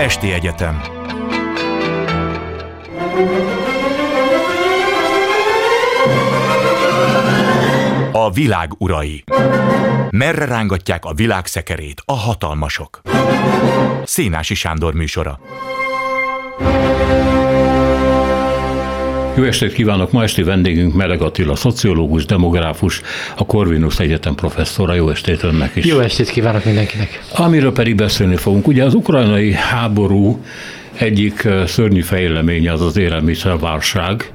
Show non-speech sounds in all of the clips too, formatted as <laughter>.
Esti Egyetem. A világ urai. Merre rángatják a világ szekerét a hatalmasok? Szénási Sándor műsora Jó estét kívánok! Ma esti vendégünk Meleg Attila, szociológus, demográfus, a Corvinus Egyetem professzora. Jó estét önnek is! Jó estét kívánok mindenkinek! Amiről pedig beszélni fogunk. Ugye az ukrajnai háború egyik szörnyű fejleménye az az élelmiszerválság,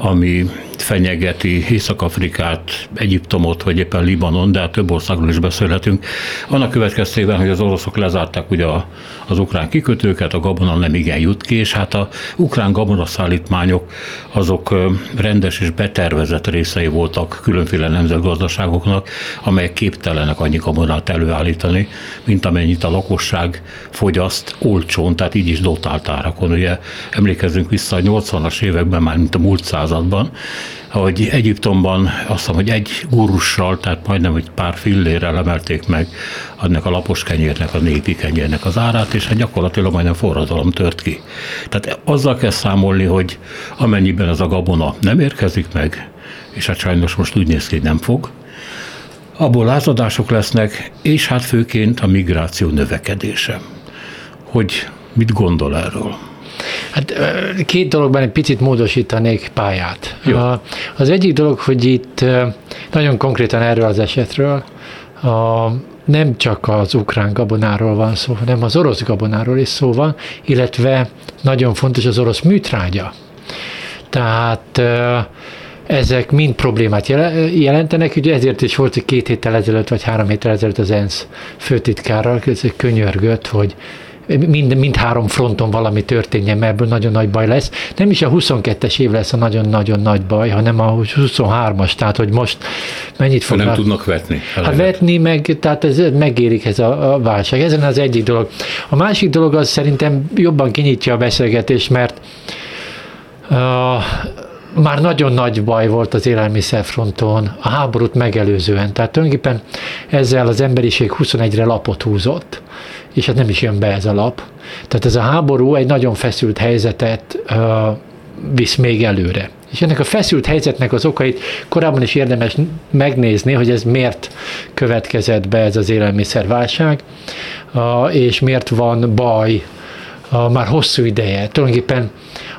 ami fenyegeti Észak-Afrikát, Egyiptomot, vagy éppen Libanon, de hát több országról is beszélhetünk. Annak következtében, hogy az oroszok lezárták ugye az ukrán kikötőket, a gabona nem igen jut ki, és hát a ukrán gabonaszállítmányok azok rendes és betervezett részei voltak különféle nemzetgazdaságoknak, amelyek képtelenek annyi gabonát előállítani, mint amennyit a lakosság fogyaszt olcsón, tehát így is dotált árakon. Ugye emlékezzünk vissza a 80-as években, már mint a múlt században, hogy Egyiptomban azt hiszem, hogy egy gurussal, tehát majdnem egy pár fillérrel emelték meg annak a lapos kenyérnek, a népi kenyérnek az árát, és hát gyakorlatilag majdnem forradalom tört ki. Tehát azzal kell számolni, hogy amennyiben ez a gabona nem érkezik meg, és hát sajnos most úgy néz ki, hogy nem fog, abból lázadások lesznek, és hát főként a migráció növekedése. Hogy mit gondol erről? Hát két dologban egy picit módosítanék pályát. Jó. Az egyik dolog, hogy itt nagyon konkrétan erről az esetről a, nem csak az ukrán gabonáról van szó, hanem az orosz gabonáról is szó van, illetve nagyon fontos az orosz műtrágya. Tehát ezek mind problémát jelentenek, ugye ezért is volt, hogy két héttel ezelőtt, vagy három héttel ezelőtt az ENSZ főtitkárral könyörgött, hogy mind, mind három fronton valami történjen, mert ebből nagyon nagy baj lesz. Nem is a 22-es év lesz a nagyon-nagyon nagy baj, hanem a 23-as, tehát hogy most mennyit fognak... Nem tudnak vetni. Hát vetni, meg, tehát ez megérik ez a, a válság. Ezen az egyik dolog. A másik dolog az szerintem jobban kinyitja a beszélgetést, mert uh, már nagyon nagy baj volt az élelmiszerfronton a háborút megelőzően. Tehát tulajdonképpen ezzel az emberiség 21-re lapot húzott és hát nem is jön be ez a lap. Tehát ez a háború egy nagyon feszült helyzetet uh, visz még előre. És ennek a feszült helyzetnek az okait korábban is érdemes megnézni, hogy ez miért következett be ez az élelmiszerválság, uh, és miért van baj uh, már hosszú ideje. Tulajdonképpen,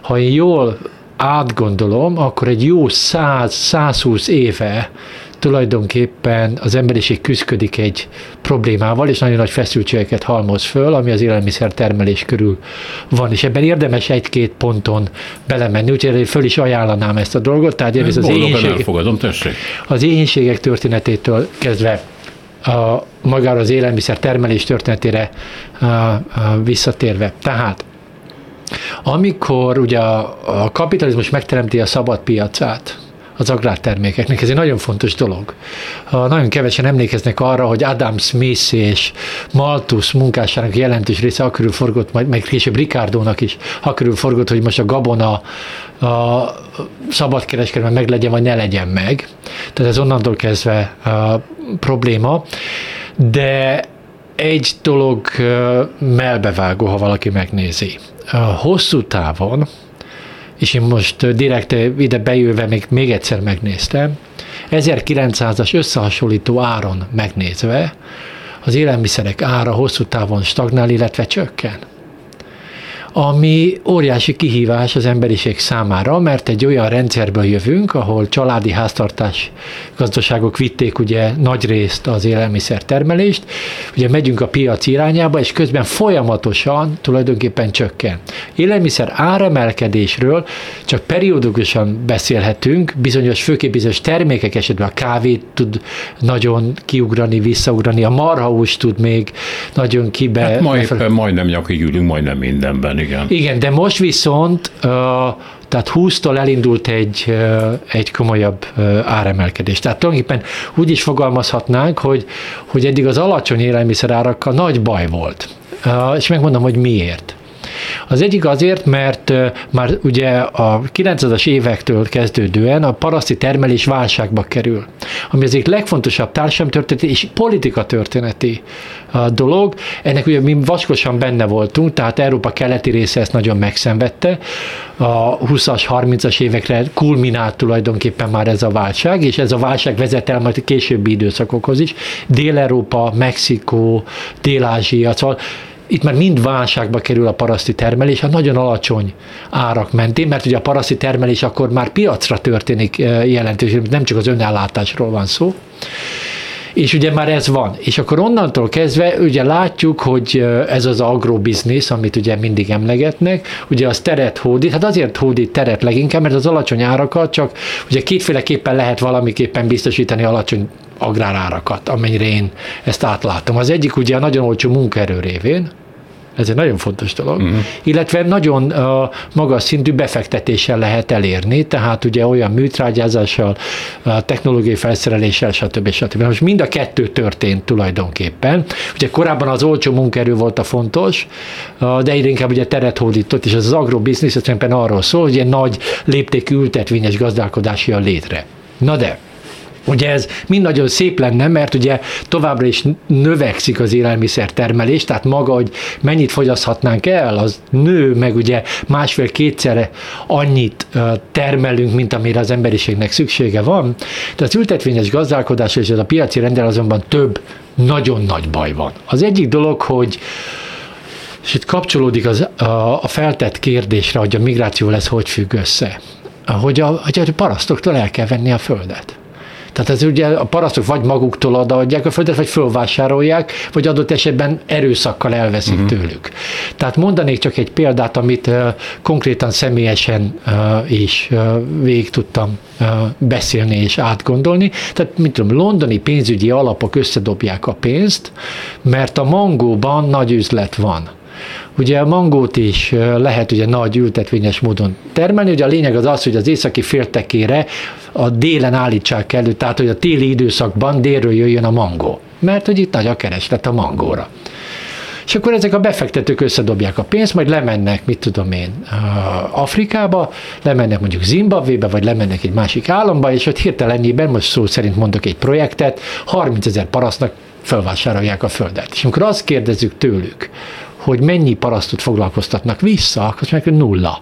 ha én jól átgondolom, akkor egy jó 100-120 éve tulajdonképpen az emberiség küzdik egy problémával, és nagyon nagy feszültségeket halmoz föl, ami az élelmiszer termelés körül van, és ebben érdemes egy-két ponton belemenni, úgyhogy föl is ajánlanám ezt a dolgot. Tehát ez az, éhénység, az éhénységek történetétől kezdve a, magára az élelmiszer termelés történetére a, a, visszatérve. Tehát amikor ugye a, kapitalizmus megteremti a szabad piacát, az agrártermékeknek. Ez egy nagyon fontos dolog. Nagyon kevesen emlékeznek arra, hogy Adam Smith és Malthus munkásának jelentős része akörül forgott, majd meg később Ricardo-nak is akörül forgott, hogy most a gabona a szabadkereskedelme meg legyen, vagy ne legyen meg. Tehát ez onnantól kezdve a probléma. De egy dolog melbevágó, ha valaki megnézi. Hosszú távon és én most direkt ide bejöve még, még egyszer megnéztem, 1900-as összehasonlító áron megnézve, az élelmiszerek ára hosszú távon stagnál, illetve csökken ami óriási kihívás az emberiség számára, mert egy olyan rendszerből jövünk, ahol családi háztartás gazdaságok vitték ugye nagy részt az élelmiszer termelést, ugye megyünk a piac irányába, és közben folyamatosan tulajdonképpen csökken. Élelmiszer áremelkedésről csak periódikusan beszélhetünk, bizonyos, főképp bizonyos termékek esetben a kávét tud nagyon kiugrani, visszaugrani, a marhahús tud még nagyon kibe... Hát ma éppen majdnem nyakig ülünk, majdnem mindenben igen. Igen, de most viszont tehát 20-tól elindult egy, egy komolyabb áremelkedés. Tehát tulajdonképpen úgy is fogalmazhatnánk, hogy, hogy eddig az alacsony élelmiszerárakkal nagy baj volt. És megmondom, hogy miért. Az egyik azért, mert már ugye a 90-as évektől kezdődően a paraszti termelés válságba kerül, ami az egyik legfontosabb társadalomtörténeti és politika történeti dolog. Ennek ugye mi vaskosan benne voltunk, tehát Európa keleti része ezt nagyon megszenvedte. A 20-as, 30-as évekre kulminált tulajdonképpen már ez a válság, és ez a válság vezet el majd a későbbi időszakokhoz is. Dél-Európa, Mexikó, Dél-Ázsia, szóval itt már mind válságba kerül a paraszti termelés, a nagyon alacsony árak mentén, mert ugye a paraszti termelés akkor már piacra történik jelentős, nem csak az önellátásról van szó. És ugye már ez van. És akkor onnantól kezdve ugye látjuk, hogy ez az agrobiznisz, amit ugye mindig emlegetnek, ugye az teret hódít, hát azért hódít teret leginkább, mert az alacsony árakat csak ugye kétféleképpen lehet valamiképpen biztosítani alacsony agrárárakat, amennyire én ezt átlátom. Az egyik ugye a nagyon olcsó munkaerő révén, ez egy nagyon fontos dolog. Uh-huh. Illetve nagyon uh, magas szintű befektetéssel lehet elérni, tehát ugye olyan műtrágyázással, uh, technológiai felszereléssel, stb. stb. Most mind a kettő történt tulajdonképpen. Ugye korábban az olcsó munkerő volt a fontos, uh, de egyre inkább ugye teret hódított, és ez az agrobiznisz tulajdonképpen arról szól, hogy egy nagy léptékű ültetvényes gazdálkodási a létre. Na de, Ugye ez mind nagyon szép lenne, mert ugye továbbra is növekszik az élelmiszer termelés, tehát maga, hogy mennyit fogyaszthatnánk el, az nő, meg ugye másfél-kétszerre annyit termelünk, mint amire az emberiségnek szüksége van. De az ültetvényes gazdálkodás és ez a piaci rendel azonban több nagyon nagy baj van. Az egyik dolog, hogy és itt kapcsolódik az, a, a feltett kérdésre, hogy a migráció lesz hogy függ össze. Hogy a, hogy a parasztoktól el kell venni a földet. Tehát ez ugye a parasztok vagy maguktól adják a földet, vagy fölvásárolják, vagy adott esetben erőszakkal elveszik uh-huh. tőlük. Tehát mondanék csak egy példát, amit uh, konkrétan személyesen uh, is uh, végig tudtam uh, beszélni és átgondolni. Tehát, mint tudom, londoni pénzügyi alapok összedobják a pénzt, mert a mangóban nagy üzlet van Ugye a mangót is lehet ugye nagy ültetvényes módon termelni, ugye a lényeg az az, hogy az északi féltekére a délen állítsák elő, tehát hogy a téli időszakban délről jöjjön a mangó. Mert hogy itt nagy a kereslet a mangóra. És akkor ezek a befektetők összedobják a pénzt, majd lemennek, mit tudom én, Afrikába, lemennek mondjuk Zimbabvébe, vagy lemennek egy másik államba, és ott hirtelenjében, most szó szerint mondok egy projektet, 30 ezer parasztnak felvásárolják a földet. És amikor azt kérdezzük tőlük, hogy mennyi parasztot foglalkoztatnak vissza, akkor meg nulla.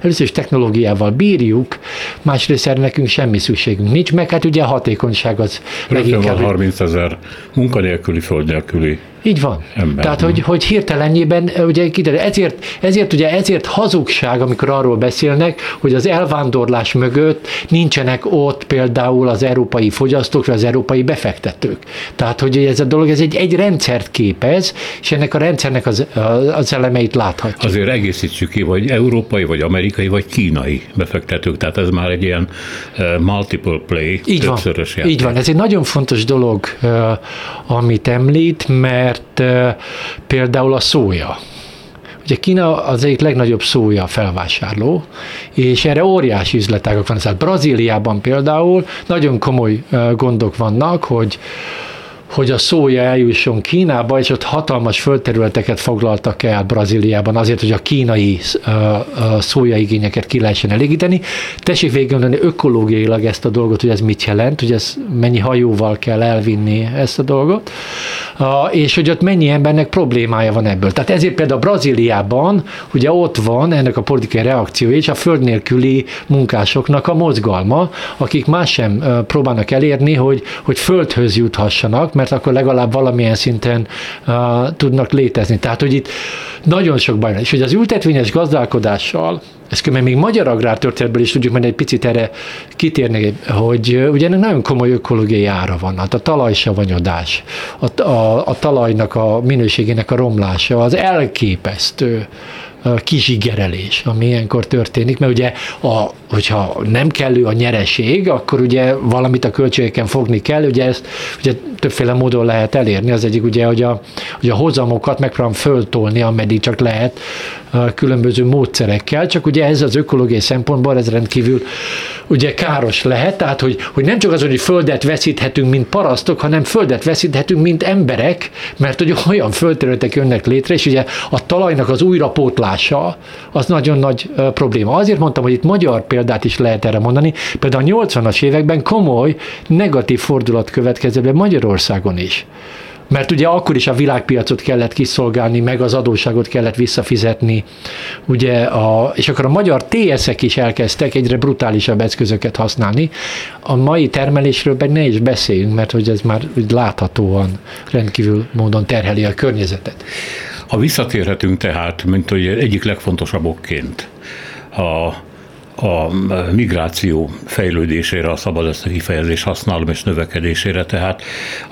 Először is technológiával bírjuk, másrészt erre nekünk semmi szükségünk nincs, meg hát ugye a hatékonyság az Rögtön leginkább... van 30 ezer munkanélküli, földnélküli így van. Ember. Tehát, hogy, hogy hirtelenjében, ugye kiderül, ezért, ezért, ugye ezért hazugság, amikor arról beszélnek, hogy az elvándorlás mögött nincsenek ott például az európai fogyasztók, vagy az európai befektetők. Tehát, hogy ez a dolog, ez egy, egy rendszert képez, és ennek a rendszernek az, az elemeit láthatjuk. Azért egészítsük ki, vagy európai, vagy amerikai, vagy kínai befektetők, tehát ez már egy ilyen multiple play, így van, játék. Így van, ez egy nagyon fontos dolog, amit említ, mert mert például a szója. Ugye Kína az egyik legnagyobb szója felvásárló, és erre óriási üzletágok van. Tehát Brazíliában például nagyon komoly gondok vannak, hogy hogy a szója eljusson Kínába, és ott hatalmas földterületeket foglaltak el Brazíliában azért, hogy a kínai szójaigényeket ki lehessen elégíteni. Tessék végig gondolni ökológiailag ezt a dolgot, hogy ez mit jelent, hogy ez mennyi hajóval kell elvinni ezt a dolgot, és hogy ott mennyi embernek problémája van ebből. Tehát ezért például Brazíliában ugye ott van ennek a politikai reakciója és a föld nélküli munkásoknak a mozgalma, akik más sem próbálnak elérni, hogy, hogy földhöz juthassanak, mert akkor legalább valamilyen szinten uh, tudnak létezni. Tehát, hogy itt nagyon sok baj van. És hogy az ültetvényes gazdálkodással, ezt mert még magyar agrártörténetből is tudjuk menni egy picit erre kitérni, hogy ugye ennek nagyon komoly ökológiai ára van. Hát a talajsavanyodás, a, a, a talajnak a minőségének a romlása, az elképesztő kizsigerelés, ami ilyenkor történik, mert ugye, a, hogyha nem kellő a nyereség, akkor ugye valamit a költségeken fogni kell, ugye ezt ugye többféle módon lehet elérni. Az egyik ugye, hogy a, hogy a hozamokat megpróbálom föltolni, ameddig csak lehet különböző módszerekkel, csak ugye ez az ökológiai szempontból ez rendkívül ugye káros lehet, tehát hogy, hogy nem csak az, hogy földet veszíthetünk, mint parasztok, hanem földet veszíthetünk, mint emberek, mert hogy olyan földterületek jönnek létre, és ugye a talajnak az újrapótlás hatása az nagyon nagy probléma. Azért mondtam, hogy itt magyar példát is lehet erre mondani. Például a 80-as években komoly negatív fordulat következett be Magyarországon is mert ugye akkor is a világpiacot kellett kiszolgálni, meg az adóságot kellett visszafizetni, ugye a, és akkor a magyar TS-ek is elkezdtek egyre brutálisabb eszközöket használni. A mai termelésről meg ne is beszéljünk, mert hogy ez már úgy láthatóan rendkívül módon terheli a környezetet. Ha visszatérhetünk tehát, mint hogy egyik legfontosabb okként a a migráció fejlődésére, a szabad ezt a kifejezés használom és növekedésére, tehát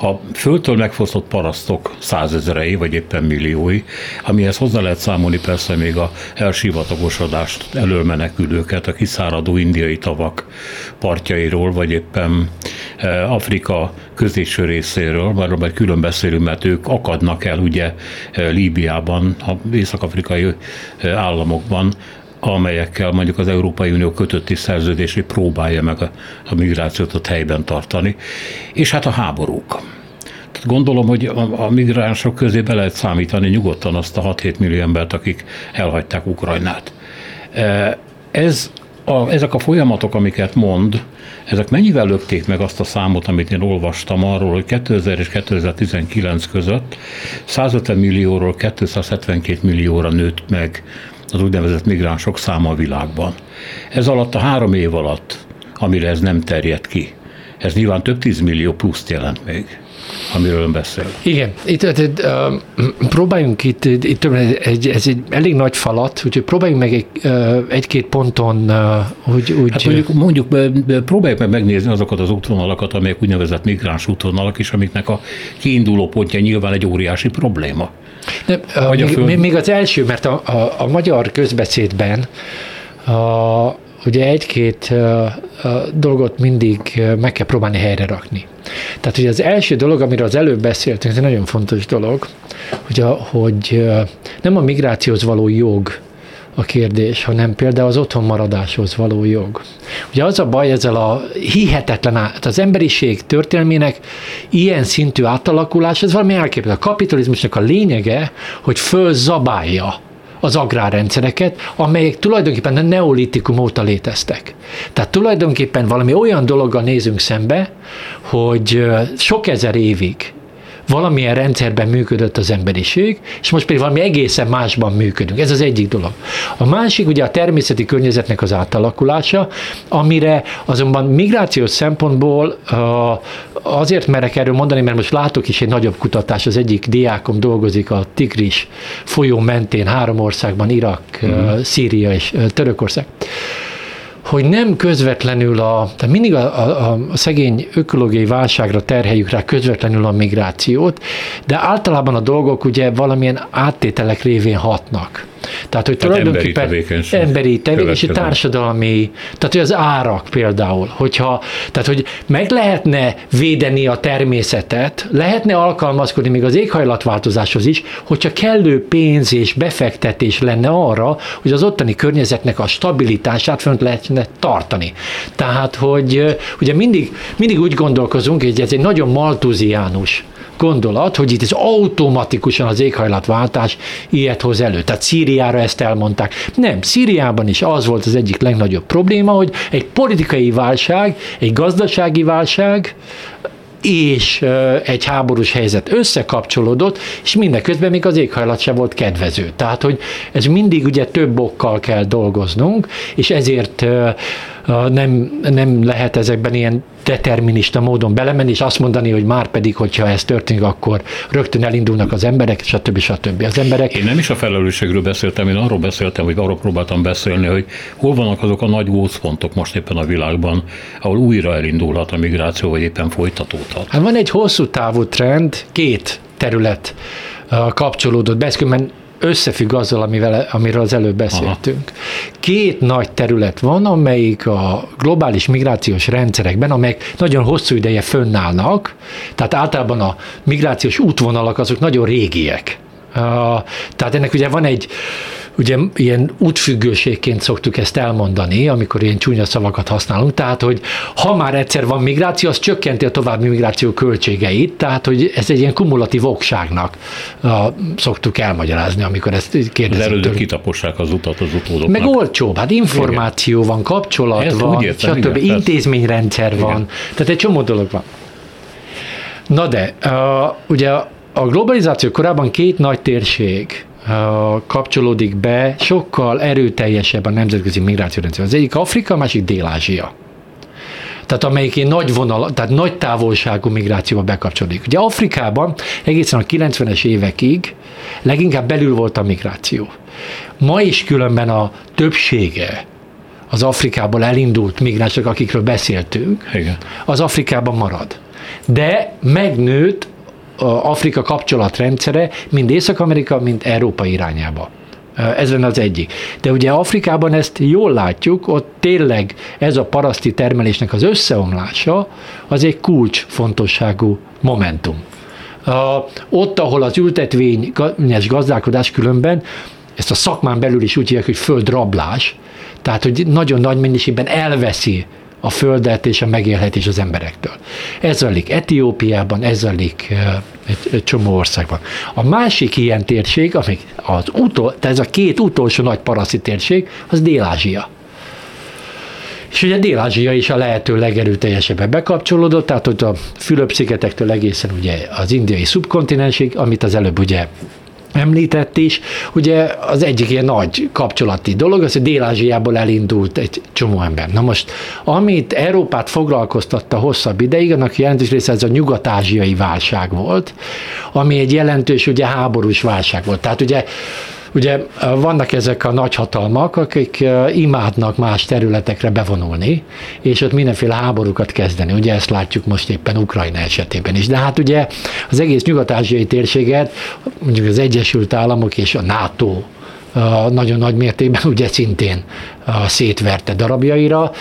a földtől megfosztott parasztok százezerei, vagy éppen milliói, amihez hozzá lehet számolni persze még a elsivatagosodást elől menekülőket, a kiszáradó indiai tavak partjairól, vagy éppen e, Afrika középső részéről, már majd külön beszélünk, mert ők akadnak el ugye e, Líbiában, a észak-afrikai e, államokban, amelyekkel mondjuk az Európai Unió kötötti szerződésé próbálja meg a, a migrációt ott helyben tartani, és hát a háborúk. Tehát gondolom, hogy a, a migránsok közé be lehet számítani nyugodtan azt a 6-7 millió embert, akik elhagyták Ukrajnát. E, ez a, ezek a folyamatok, amiket mond, ezek mennyivel lökték meg azt a számot, amit én olvastam arról, hogy 2000 és 2019 között 150 millióról 272 millióra nőtt meg az úgynevezett migránsok száma a világban. Ez alatt a három év alatt, amire ez nem terjed ki, ez nyilván több tízmillió pluszt jelent még amiről ön beszél. Igen, itt, itt, itt uh, próbáljunk itt, itt egy, ez egy elég nagy falat, úgyhogy próbáljunk meg egy, egy-két ponton uh, úgy, úgy... Hát mondjuk, mondjuk próbáljuk meg megnézni azokat az útvonalakat, amelyek úgynevezett migráns útvonalak is, amiknek a kiinduló pontja nyilván egy óriási probléma. De, uh, még, föl... még az első, mert a, a, a magyar közbeszédben a, ugye egy-két dolgot mindig meg kell próbálni helyre rakni. Tehát ugye az első dolog, amiről az előbb beszéltünk, ez egy nagyon fontos dolog, hogy, a, hogy nem a migrációhoz való jog a kérdés, hanem például az otthonmaradáshoz való jog. Ugye az a baj ezzel a hihetetlen, át, az emberiség történelmének ilyen szintű átalakulás, ez valami elképzelhető. A kapitalizmusnak a lényege, hogy fölzabálja az agrárrendszereket, amelyek tulajdonképpen a neolitikum óta léteztek. Tehát tulajdonképpen valami olyan dologgal nézünk szembe, hogy sok ezer évig valamilyen rendszerben működött az emberiség, és most pedig valami egészen másban működünk. Ez az egyik dolog. A másik ugye a természeti környezetnek az átalakulása, amire azonban migrációs szempontból azért merek erről mondani, mert most látok is egy nagyobb kutatás, az egyik diákom dolgozik a Tigris folyó mentén három országban, Irak, uh-huh. Szíria és Törökország hogy nem közvetlenül a, tehát mindig a, a, a szegény ökológiai válságra terheljük rá közvetlenül a migrációt, de általában a dolgok ugye valamilyen áttételek révén hatnak. Tehát, hogy tehát tulajdonképpen emberi tevékenység. Emberi tevékenység, társadalmi, tehát hogy az árak például, hogyha, tehát hogy meg lehetne védeni a természetet, lehetne alkalmazkodni még az éghajlatváltozáshoz is, hogyha kellő pénz és befektetés lenne arra, hogy az ottani környezetnek a stabilitását fönt lehetne tartani. Tehát, hogy ugye mindig, mindig úgy gondolkozunk, hogy ez egy nagyon maltuziánus gondolat, hogy itt ez automatikusan az éghajlatváltás ilyet hoz elő. Tehát Szíriára ezt elmondták. Nem, Szíriában is az volt az egyik legnagyobb probléma, hogy egy politikai válság, egy gazdasági válság, és egy háborús helyzet összekapcsolódott, és mindeközben még az éghajlat se volt kedvező. Tehát, hogy ez mindig ugye több okkal kell dolgoznunk, és ezért nem, nem lehet ezekben ilyen determinista módon belemenni, és azt mondani, hogy már pedig, hogyha ez történik, akkor rögtön elindulnak az emberek, stb. stb. Az emberek... Én nem is a felelősségről beszéltem, én arról beszéltem, hogy arról próbáltam beszélni, hogy hol vannak azok a nagy gócpontok most éppen a világban, ahol újra elindulhat a migráció, vagy éppen folytatódhat. Hát van egy hosszú távú trend, két terület kapcsolódott be, mert összefügg azzal, amivel, amiről az előbb beszéltünk. Aha. Két nagy terület van, amelyik a globális migrációs rendszerekben, amelyek nagyon hosszú ideje fönnállnak, tehát általában a migrációs útvonalak azok nagyon régiek. Tehát ennek ugye van egy ugye ilyen útfüggőségként szoktuk ezt elmondani, amikor ilyen csúnya szavakat használunk, tehát, hogy ha már egyszer van migráció, az csökkenti a további migráció költségeit, tehát, hogy ez egy ilyen kumulatív okságnak uh, szoktuk elmagyarázni, amikor ezt kérdezik. Az elődök kitapossák az utat az utódoknak. Meg olcsóbb, hát információ igen. van, kapcsolat Ezt van, értem, stb. Igen, intézményrendszer igen. van, tehát egy csomó dolog van. Na de, uh, ugye a globalizáció korában két nagy térség kapcsolódik be, sokkal erőteljesebb a nemzetközi migrációrendszer. Az egyik Afrika, a másik Dél-Ázsia. Tehát amelyik egy nagy vonal, tehát nagy távolságú migrációba bekapcsolódik. Ugye Afrikában egészen a 90-es évekig leginkább belül volt a migráció. Ma is különben a többsége az Afrikából elindult migránsok, akikről beszéltünk, Igen. az Afrikában marad. De megnőtt Afrika kapcsolatrendszere mind Észak-Amerika, mind Európa irányába. Ez lenne az egyik. De ugye Afrikában ezt jól látjuk, ott tényleg ez a paraszti termelésnek az összeomlása, az egy kulcs fontosságú momentum. Ott, ahol az ültetvényes gazdálkodás különben, ezt a szakmán belül is úgy hívják, hogy földrablás, tehát hogy nagyon nagy mennyiségben elveszi a földet és a megélhetés az emberektől. Ez zajlik Etiópiában, ez zajlik egy, csomó országban. A másik ilyen térség, amik az utol, tehát ez a két utolsó nagy paraszi térség, az Dél-Ázsia. És ugye Dél-Ázsia is a lehető legerőteljesebben bekapcsolódott, tehát ott a Fülöp-szigetektől egészen ugye az indiai szubkontinensig, amit az előbb ugye említett is. Ugye az egyik ilyen nagy kapcsolati dolog, az, hogy Dél-Ázsiából elindult egy csomó ember. Na most, amit Európát foglalkoztatta hosszabb ideig, annak jelentős része ez a nyugat-ázsiai válság volt, ami egy jelentős ugye háborús válság volt. Tehát ugye Ugye vannak ezek a nagyhatalmak, akik imádnak más területekre bevonulni, és ott mindenféle háborúkat kezdeni. Ugye ezt látjuk most éppen Ukrajna esetében is. De hát ugye az egész nyugat-ázsiai térséget, mondjuk az Egyesült Államok és a NATO nagyon nagy mértékben <laughs> ugye szintén szétverte darabjaira,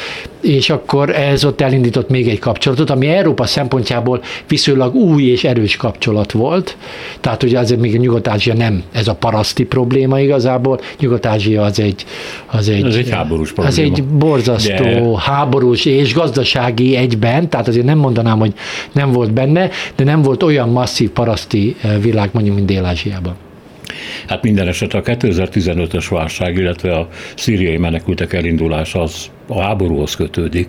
és akkor ez ott elindított még egy kapcsolatot, ami Európa szempontjából viszonylag új és erős kapcsolat volt. Tehát ugye azért még Nyugat-Ázsia nem ez a paraszti probléma igazából, Nyugat-Ázsia az egy, az egy, ez egy háborús probléma. Az egy borzasztó de... háborús és gazdasági egyben, tehát azért nem mondanám, hogy nem volt benne, de nem volt olyan masszív paraszti világ mondjuk, mint Dél-Ázsiában. Hát minden esetre a 2015-ös válság, illetve a szíriai menekültek elindulása az a háborúhoz kötődik,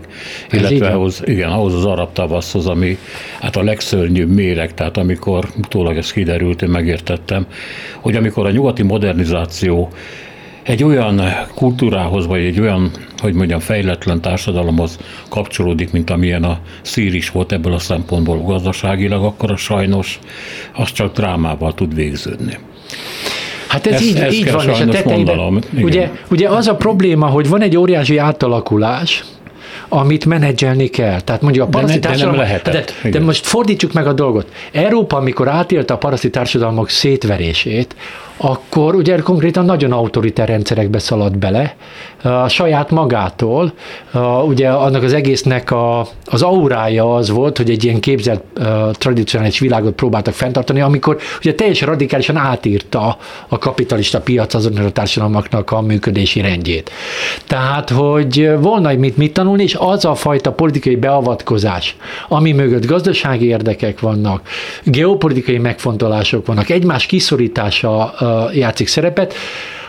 Ez illetve ahhoz, igen, ahhoz az arab tavaszhoz, ami hát a legszörnyűbb méreg, tehát amikor utólag ez kiderült, én megértettem, hogy amikor a nyugati modernizáció egy olyan kultúrához, vagy egy olyan, hogy mondjam, fejletlen társadalomhoz kapcsolódik, mint amilyen a szír is volt ebből a szempontból gazdaságilag, akkor a sajnos az csak drámával tud végződni. Hát ez, ez így, így van, és a tetejében, ugye, ugye az a probléma, hogy van egy óriási átalakulás, amit menedzselni kell. Tehát mondjuk a paraszti de, ne, de, nem lehetett. de, de most fordítsuk meg a dolgot. Európa, amikor átélte a paraszti társadalmak szétverését, akkor ugye konkrétan nagyon autoritár rendszerekbe szaladt bele, a saját magától. Ugye annak az egésznek a, az aurája az volt, hogy egy ilyen képzelt tradicionális világot próbáltak fenntartani, amikor ugye teljesen radikálisan átírta a kapitalista piac azon a társadalmaknak a működési rendjét. Tehát, hogy volna mit mit tanulni, és az a fajta politikai beavatkozás, ami mögött gazdasági érdekek vannak, geopolitikai megfontolások vannak, egymás kiszorítása játszik szerepet,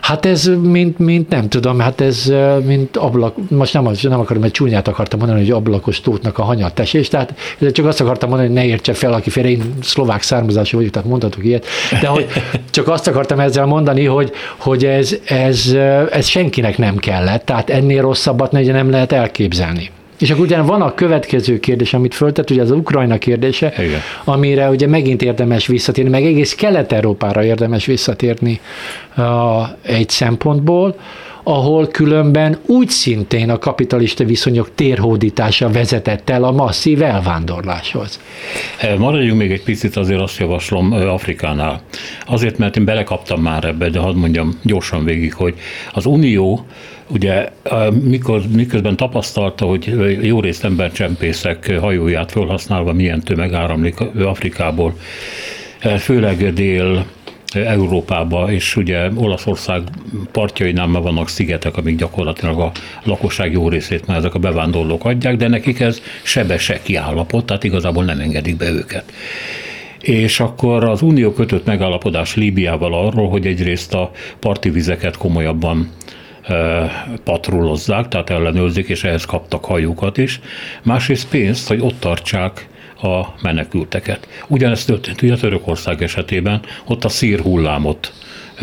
Hát ez, mint, mint nem tudom, hát ez, mint ablak, most nem, nem akarom, egy csúnyát akartam mondani, hogy ablakos tótnak a hanyattesés, tehát csak azt akartam mondani, hogy ne értse fel, aki félre, én szlovák származású vagyok, tehát mondhatok ilyet, de hogy csak azt akartam ezzel mondani, hogy, hogy ez, ez, ez senkinek nem kellett, tehát ennél rosszabbat nem lehet elképzelni. És akkor ugye van a következő kérdés, amit föltett, ugye az Ukrajna kérdése, Igen. amire ugye megint érdemes visszatérni, meg egész Kelet-Európára érdemes visszatérni uh, egy szempontból, ahol különben úgy szintén a kapitalista viszonyok térhódítása vezetett el a masszív elvándorláshoz. Maradjunk még egy picit, azért azt javaslom Afrikánál. Azért, mert én belekaptam már ebbe, de hadd mondjam gyorsan végig, hogy az Unió ugye mikor, miközben tapasztalta, hogy jó részt embercsempészek hajóját felhasználva milyen tömeg áramlik Afrikából, főleg dél Európába, és ugye Olaszország partjainál már vannak szigetek, amik gyakorlatilag a lakosság jó részét már ezek a bevándorlók adják, de nekik ez sebeseki állapot, tehát igazából nem engedik be őket. És akkor az Unió kötött megállapodás Líbiával arról, hogy egyrészt a parti vizeket komolyabban patrolozzák, tehát ellenőrzik, és ehhez kaptak hajókat is. Másrészt pénzt, hogy ott tartsák a menekülteket. Ugyanezt történt ugye Törökország esetében, ott a szír hullámot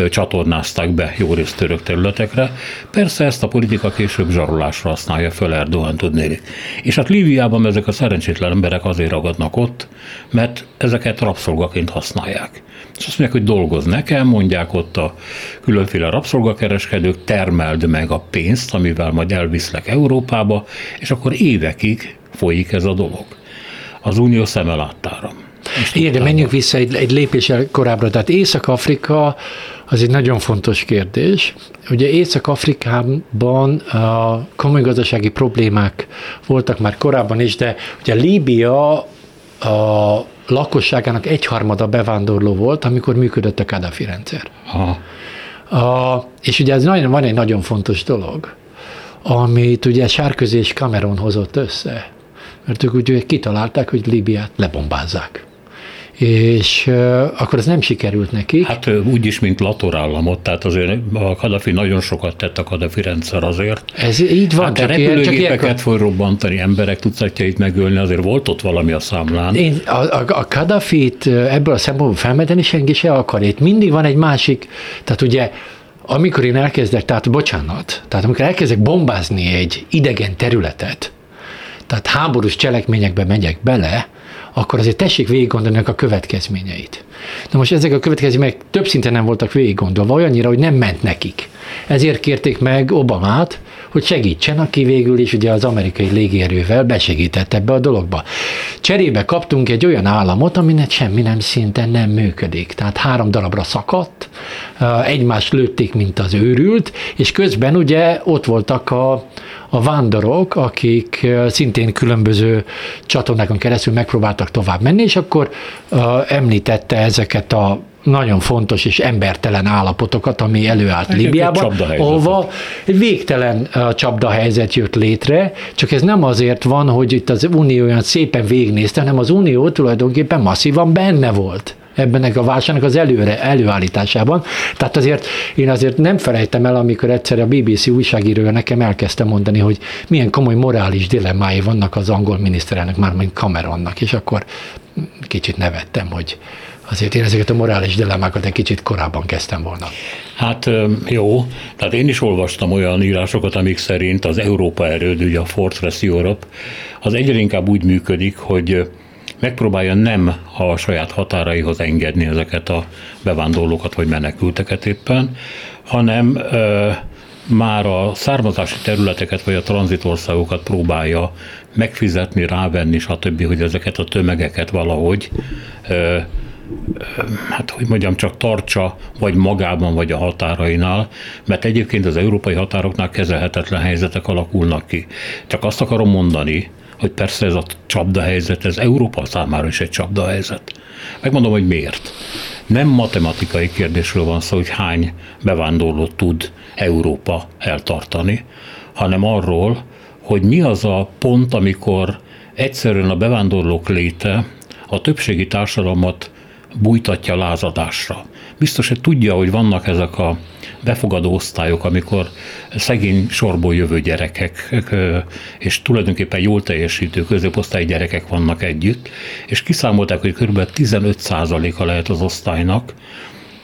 csatornázták be jó részt török területekre. Persze ezt a politika később zsarolásra használja föl Erdogan tudnélik. És hát Líviában ezek a szerencsétlen emberek azért ragadnak ott, mert ezeket rabszolgaként használják. És azt mondják, hogy dolgoz nekem, mondják ott a különféle rabszolgakereskedők, termeld meg a pénzt, amivel majd elviszlek Európába, és akkor évekig folyik ez a dolog. Az unió szeme láttára. Igen, de menjünk vissza egy, egy lépéssel korábbra. Tehát Észak-Afrika az egy nagyon fontos kérdés. Ugye Észak-Afrikában a komoly gazdasági problémák voltak már korábban is, de ugye Líbia a lakosságának egyharmada bevándorló volt, amikor működött a Kadhafi rendszer. Ha. A, és ugye ez nagyon, van egy nagyon fontos dolog, amit ugye Sárközi és Cameron hozott össze, mert ők ugye kitalálták, hogy Líbiát lebombázzák és akkor ez nem sikerült neki. Hát úgy is, mint latorállamot, tehát azért a Kadafi nagyon sokat tett a Kadafi rendszer azért. Ez így van. Hát csak repülőgépeket ilyen, fog robbantani, emberek tucatjait megölni, azért volt ott valami a számlán. Én a, a, a Kadafit ebből a szempontból felmenteni senki se akar. Itt mindig van egy másik, tehát ugye amikor én elkezdek, tehát bocsánat, tehát amikor elkezdek bombázni egy idegen területet, tehát háborús cselekményekbe megyek bele, akkor azért tessék végig a következményeit. Na most ezek a következmények több szinten nem voltak végig gondolva, olyannyira, hogy nem ment nekik. Ezért kérték meg Obamát, hogy segítsen, aki végül is ugye az amerikai légierővel besegített ebbe a dologba. Cserébe kaptunk egy olyan államot, aminek semmi nem szinten nem működik. Tehát három darabra szakadt, egymást lőtték, mint az őrült, és közben ugye ott voltak a, a vándorok, akik szintén különböző csatornákon keresztül megpróbáltak tovább menni, és akkor említette ezeket a nagyon fontos és embertelen állapotokat, ami előállt Egy Líbiában, ahova egy végtelen csapdahelyzet jött létre, csak ez nem azért van, hogy itt az Unió olyan szépen végnézte, hanem az Unió tulajdonképpen masszívan benne volt ebbenek a válságnak az előre, előállításában. Tehát azért én azért nem felejtem el, amikor egyszer a BBC újságírója nekem elkezdte mondani, hogy milyen komoly morális dilemmái vannak az angol miniszterelnök, már mint Cameronnak, és akkor kicsit nevettem, hogy azért én ezeket a morális dilemmákat egy kicsit korábban kezdtem volna. Hát jó, tehát én is olvastam olyan írásokat, amik szerint az Európa erődű, a Fortress Europe, az egyre inkább úgy működik, hogy megpróbálja nem a saját határaihoz engedni ezeket a bevándorlókat vagy menekülteket éppen, hanem már a származási területeket vagy a tranzitországokat próbálja megfizetni, rávenni, stb., hogy ezeket a tömegeket valahogy hát hogy mondjam, csak tartsa, vagy magában, vagy a határainál, mert egyébként az európai határoknál kezelhetetlen helyzetek alakulnak ki. Csak azt akarom mondani, hogy persze ez a csapdahelyzet, ez Európa számára is egy csapdahelyzet. Megmondom, hogy miért. Nem matematikai kérdésről van szó, hogy hány bevándorlót tud Európa eltartani, hanem arról, hogy mi az a pont, amikor egyszerűen a bevándorlók léte a többségi társadalmat bújtatja lázadásra. Biztos, hogy tudja, hogy vannak ezek a befogadó osztályok, amikor szegény sorból jövő gyerekek, és tulajdonképpen jól teljesítő középosztályi gyerekek vannak együtt, és kiszámolták, hogy kb. 15%-a lehet az osztálynak,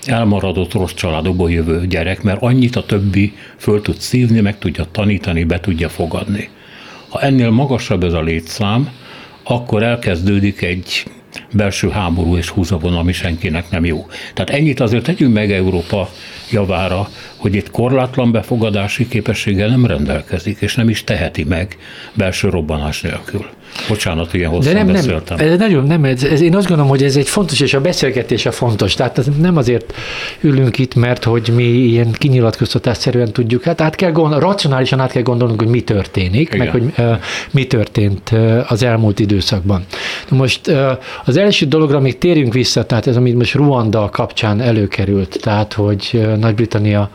elmaradott rossz családokból jövő gyerek, mert annyit a többi föl tud szívni, meg tudja tanítani, be tudja fogadni. Ha ennél magasabb ez a létszám, akkor elkezdődik egy belső háború és húzavon, ami senkinek nem jó. Tehát ennyit azért tegyünk meg Európa javára, hogy itt korlátlan befogadási képességgel nem rendelkezik, és nem is teheti meg belső robbanás nélkül. Bocsánat, ilyen hosszan De nem, beszéltem. nem, ez nagyon nem, ez, ez, én azt gondolom, hogy ez egy fontos, és a beszélgetése fontos. Tehát nem azért ülünk itt, mert hogy mi ilyen kinyilatkoztatásszerűen tudjuk, hát át kell gondol, racionálisan át kell gondolnunk, hogy mi történik, Igen. meg hogy uh, mi történt uh, az elmúlt időszakban. Na most uh, az első dologra még térjünk vissza, tehát ez, amit most Ruanda kapcsán előkerült, tehát hogy uh, Nagy-Britannia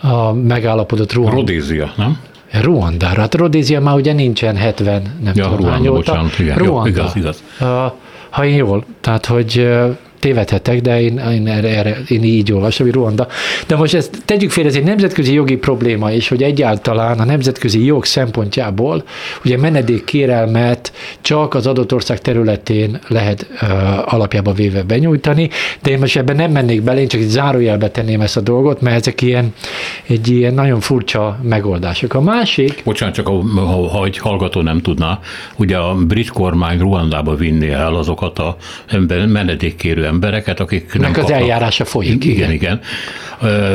a megállapodott Ruanda. Rodézia, nem? Ruandára. Hát Rodézia már ugye nincsen 70, nem Ja, tudom, Ruanda, hány óta. bocsánat, igen. Jó, Ruanda. igaz, igaz. Uh, ha én jól, tehát hogy uh, tévedhetek, de én, én, erre, én így olvasom, hogy Ruanda. De most ezt tegyük fél, ez egy nemzetközi jogi probléma is, hogy egyáltalán a nemzetközi jog szempontjából ugye menedékkérelmet csak az adott ország területén lehet uh, alapjába véve benyújtani, de én most ebben nem mennék bele, én csak egy zárójelbe tenném ezt a dolgot, mert ezek ilyen, egy ilyen nagyon furcsa megoldások. A másik, Bocsánat, csak ha, ha, ha egy hallgató nem tudná, ugye a brit kormány Ruandába vinni el azokat a menedékkérő embereket, akik nem Nek az kapnak. eljárása folyik, Igen, igen. igen.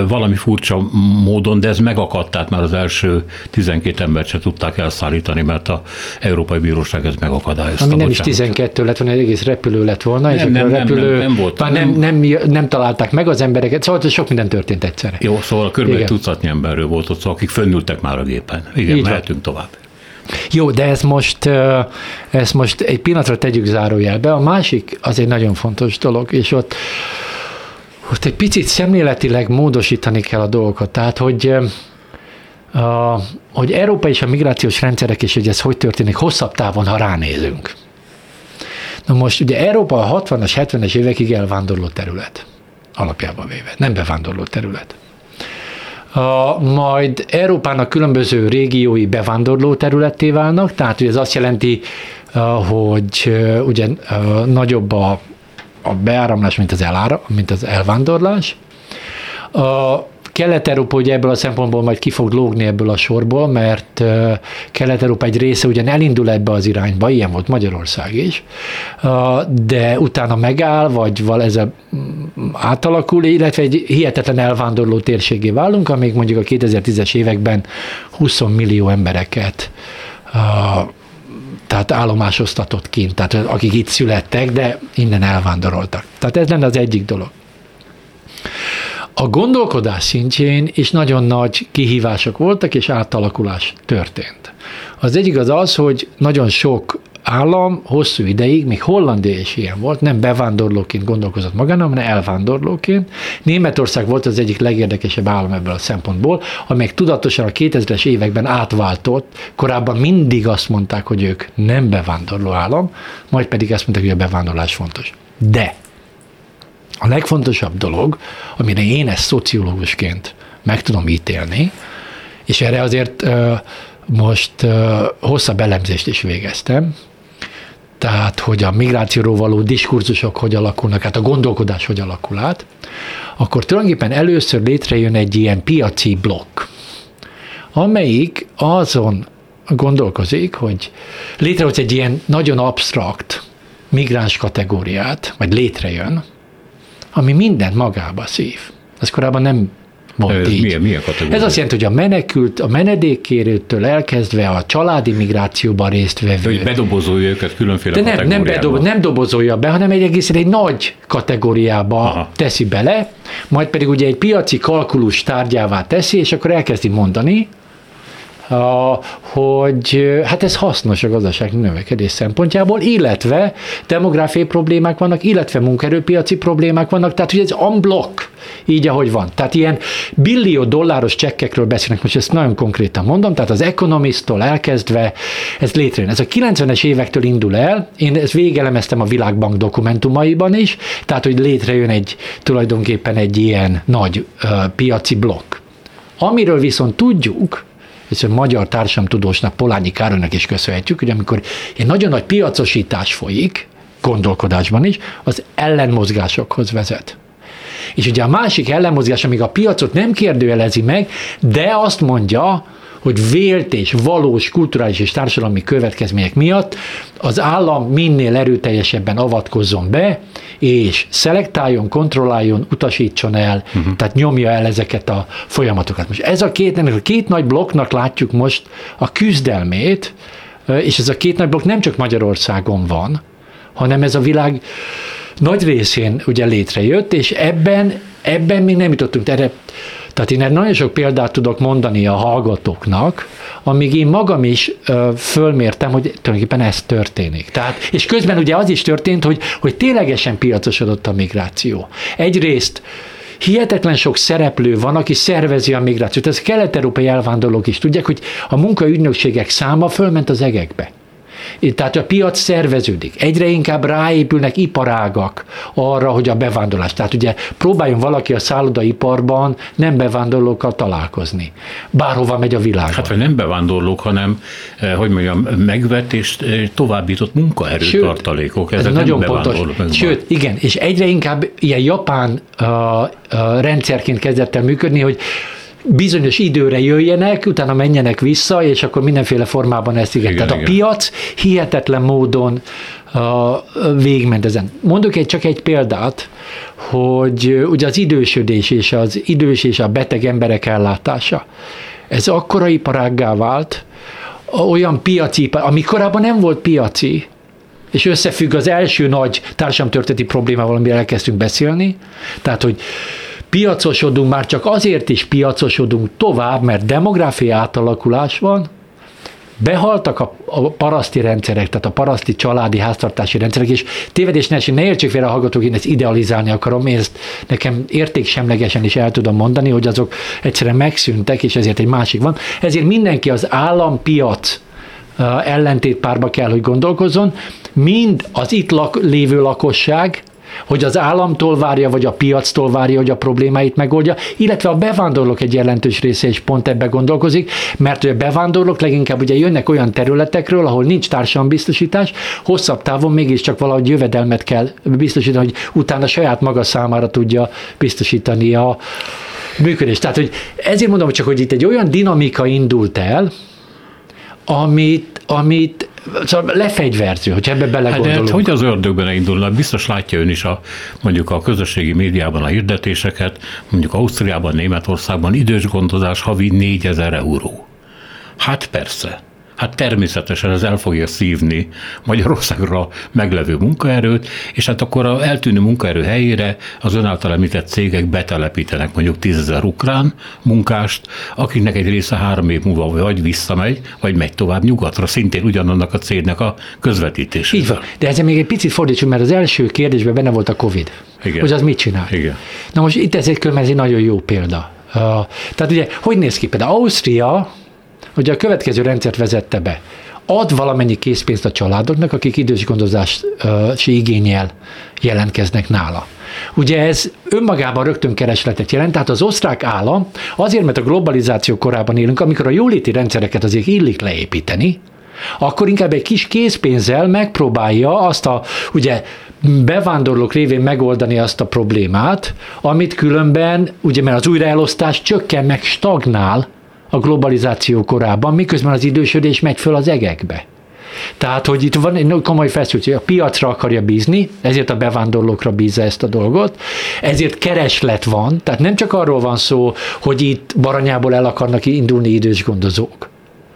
Valami furcsa módon, de ez megakadt, tehát már az első 12 embert se tudták elszállítani, mert a Európai Bíróság ez megakadályozta. ami nem is Bocsánat. 12 lett volna, egy egész repülő lett volna, és Nem, akkor nem, nem, repülő, nem, nem volt. már nem, nem, nem, találták meg az embereket, szóval sok minden történt egyszerre. Jó, szóval kb. tucatnyi emberről volt ott, szó, akik fönnültek már a gépen. Igen, Így van. mehetünk tovább. Jó, de ezt most, ezt most egy pillanatra tegyük zárójelbe. A másik az egy nagyon fontos dolog, és ott, ott egy picit szemléletileg módosítani kell a dolgokat. Tehát, hogy a, hogy Európa és a migrációs rendszerek, és hogy ez hogy történik hosszabb távon, ha ránézünk. Na most ugye Európa a 60-as, 70-es évekig elvándorló terület, alapjában véve, nem bevándorló terület. A, majd Európának különböző régiói bevándorló területté válnak, tehát ugye ez azt jelenti, hogy ugye nagyobb a, a beáramlás, mint az, elára, mint az elvándorlás. A Kelet-Európa ugye ebből a szempontból majd ki fog lógni ebből a sorból, mert Kelet-Európa egy része ugyan elindul ebbe az irányba, ilyen volt Magyarország is, de utána megáll, vagy val ez a mm, átalakul, illetve egy hihetetlen elvándorló térségé válunk, amíg mondjuk a 2010-es években 20 millió embereket tehát állomásoztatott kint, tehát akik itt születtek, de innen elvándoroltak. Tehát ez lenne az egyik dolog. A gondolkodás szintjén is nagyon nagy kihívások voltak, és átalakulás történt. Az egyik az az, hogy nagyon sok állam hosszú ideig, még Hollandia is ilyen volt, nem bevándorlóként gondolkozott magának, hanem elvándorlóként. Németország volt az egyik legérdekesebb állam ebből a szempontból, amelyek tudatosan a 2000-es években átváltott, korábban mindig azt mondták, hogy ők nem bevándorló állam, majd pedig azt mondták, hogy a bevándorlás fontos. De a legfontosabb dolog, amire én ezt szociológusként meg tudom ítélni, és erre azért most hosszabb elemzést is végeztem, tehát hogy a migrációról való diskurzusok hogy alakulnak át, a gondolkodás hogy alakul át, akkor tulajdonképpen először létrejön egy ilyen piaci blokk, amelyik azon gondolkozik, hogy létrehoz egy ilyen nagyon absztrakt migráns kategóriát, vagy létrejön, ami mindent magába szív. Ez korábban nem volt Ez így. milyen, milyen kategória? Ez azt jelenti, hogy a menekült, a menedékkérőtől elkezdve a családi migrációban részt vevő. Hogy bedobozolja őket különféle De nem, nem, bedob, nem dobozolja be, hanem egy egészen egy nagy kategóriába. Aha. teszi bele, majd pedig ugye egy piaci kalkulus tárgyává teszi, és akkor elkezdi mondani, hogy hát ez hasznos a gazdasági növekedés szempontjából, illetve demográfiai problémák vannak, illetve munkerőpiaci problémák vannak, tehát ugye ez unblock, így ahogy van. Tehát ilyen billió dolláros csekkekről beszélnek, most ezt nagyon konkrétan mondom, tehát az Economist-tól elkezdve ez létrejön. Ez a 90-es évektől indul el, én ezt végelemeztem a Világbank dokumentumaiban is, tehát hogy létrejön egy tulajdonképpen egy ilyen nagy uh, piaci blokk. Amiről viszont tudjuk, és a magyar társadalomtudósnak, Polányi Károlynak is köszönhetjük, hogy amikor egy nagyon nagy piacosítás folyik, gondolkodásban is, az ellenmozgásokhoz vezet. És ugye a másik ellenmozgás, amíg a piacot nem kérdőjelezi meg, de azt mondja, hogy vélt és valós kulturális és társadalmi következmények miatt az állam minél erőteljesebben avatkozzon be, és szelektáljon, kontrolláljon, utasítson el, uh-huh. tehát nyomja el ezeket a folyamatokat. Most ez a két, ennek a két nagy blokknak látjuk most a küzdelmét és ez a két nagy blokk nem csak Magyarországon van, hanem ez a világ nagy részén ugye létrejött, és ebben, ebben még nem jutottunk erre. Tehát én nagyon sok példát tudok mondani a hallgatóknak, amíg én magam is ö, fölmértem, hogy tulajdonképpen ez történik. Tehát, és közben ugye az is történt, hogy, hogy ténylegesen piacosodott a migráció. Egyrészt hihetetlen sok szereplő van, aki szervezi a migrációt. Ez kelet-európai elvándorlók is tudják, hogy a munkaügynökségek száma fölment az egekbe. Tehát a piac szerveződik. Egyre inkább ráépülnek iparágak arra, hogy a bevándorlás. Tehát ugye próbáljon valaki a szállodaiparban nem bevándorlókkal találkozni. Bárhova megy a világ. Hát, vagy nem bevándorlók, hanem, eh, hogy mondjam, megvett és eh, továbbított munkaerő Sőt, tartalékok. Ezek ez nagyon pontos. Sőt, igen, és egyre inkább ilyen japán uh, uh, rendszerként kezdett el működni, hogy bizonyos időre jöjjenek, utána menjenek vissza, és akkor mindenféle formában ezt igen. igen Tehát igen. a piac hihetetlen módon végment ezen. Mondok egy, csak egy példát, hogy ugye az idősödés és az idős és a beteg emberek ellátása. Ez akkora iparággá vált, olyan piaci, ami korábban nem volt piaci, és összefügg az első nagy társadalomtörténeti problémával, amiről elkezdtünk beszélni, tehát, hogy piacosodunk, már csak azért is piacosodunk tovább, mert demográfiai átalakulás van, behaltak a, a paraszti rendszerek, tehát a paraszti családi háztartási rendszerek, és tévedés ne, ne értsék félre a hallgatók, én ezt idealizálni akarom, én ezt nekem értéksemlegesen is el tudom mondani, hogy azok egyszerűen megszűntek, és ezért egy másik van. Ezért mindenki az állampiac ellentétpárba kell, hogy gondolkozzon, mind az itt lak, lévő lakosság, hogy az államtól várja, vagy a piactól várja, hogy a problémáit megoldja, illetve a bevándorlók egy jelentős része is pont ebbe gondolkozik, mert a bevándorlók leginkább ugye jönnek olyan területekről, ahol nincs társadalombiztosítás, hosszabb távon mégiscsak valahogy jövedelmet kell biztosítani, hogy utána saját maga számára tudja biztosítani a működést. Tehát, hogy ezért mondom csak, hogy itt egy olyan dinamika indult el, amit, amit Szóval lefegyverző, hogy ebbe belegondolunk. Hát, de hogy az ördögben indulna? Biztos látja ön is a, mondjuk a közösségi médiában a hirdetéseket, mondjuk Ausztriában, Németországban idős gondozás havi 4000 euró. Hát persze. Hát természetesen ez el fogja szívni Magyarországra meglevő munkaerőt, és hát akkor a eltűnő munkaerő helyére az ön által említett cégek betelepítenek mondjuk tízezer ukrán munkást, akiknek egy része három év múlva vagy visszamegy, vagy megy tovább nyugatra, szintén ugyanannak a cégnek a közvetítése. Így van. De ezzel még egy picit fordítsunk, mert az első kérdésben benne volt a Covid. Igen. Hogy az mit csinál? Igen. Na most itt ez egy, ez egy nagyon jó példa. Uh, tehát ugye, hogy néz ki? Például Ausztria hogy a következő rendszert vezette be. Ad valamennyi készpénzt a családoknak, akik idős gondozási igényel jelentkeznek nála. Ugye ez önmagában rögtön keresletet jelent, tehát az osztrák állam azért, mert a globalizáció korában élünk, amikor a jóléti rendszereket azért illik leépíteni, akkor inkább egy kis készpénzzel megpróbálja azt a, ugye, bevándorlók révén megoldani azt a problémát, amit különben, ugye mert az újraelosztás csökken, meg stagnál, a globalizáció korában, miközben az idősödés megy föl az egekbe. Tehát, hogy itt van egy komoly feszültség, a piacra akarja bízni, ezért a bevándorlókra bízza ezt a dolgot, ezért kereslet van, tehát nem csak arról van szó, hogy itt baranyából el akarnak indulni idős gondozók,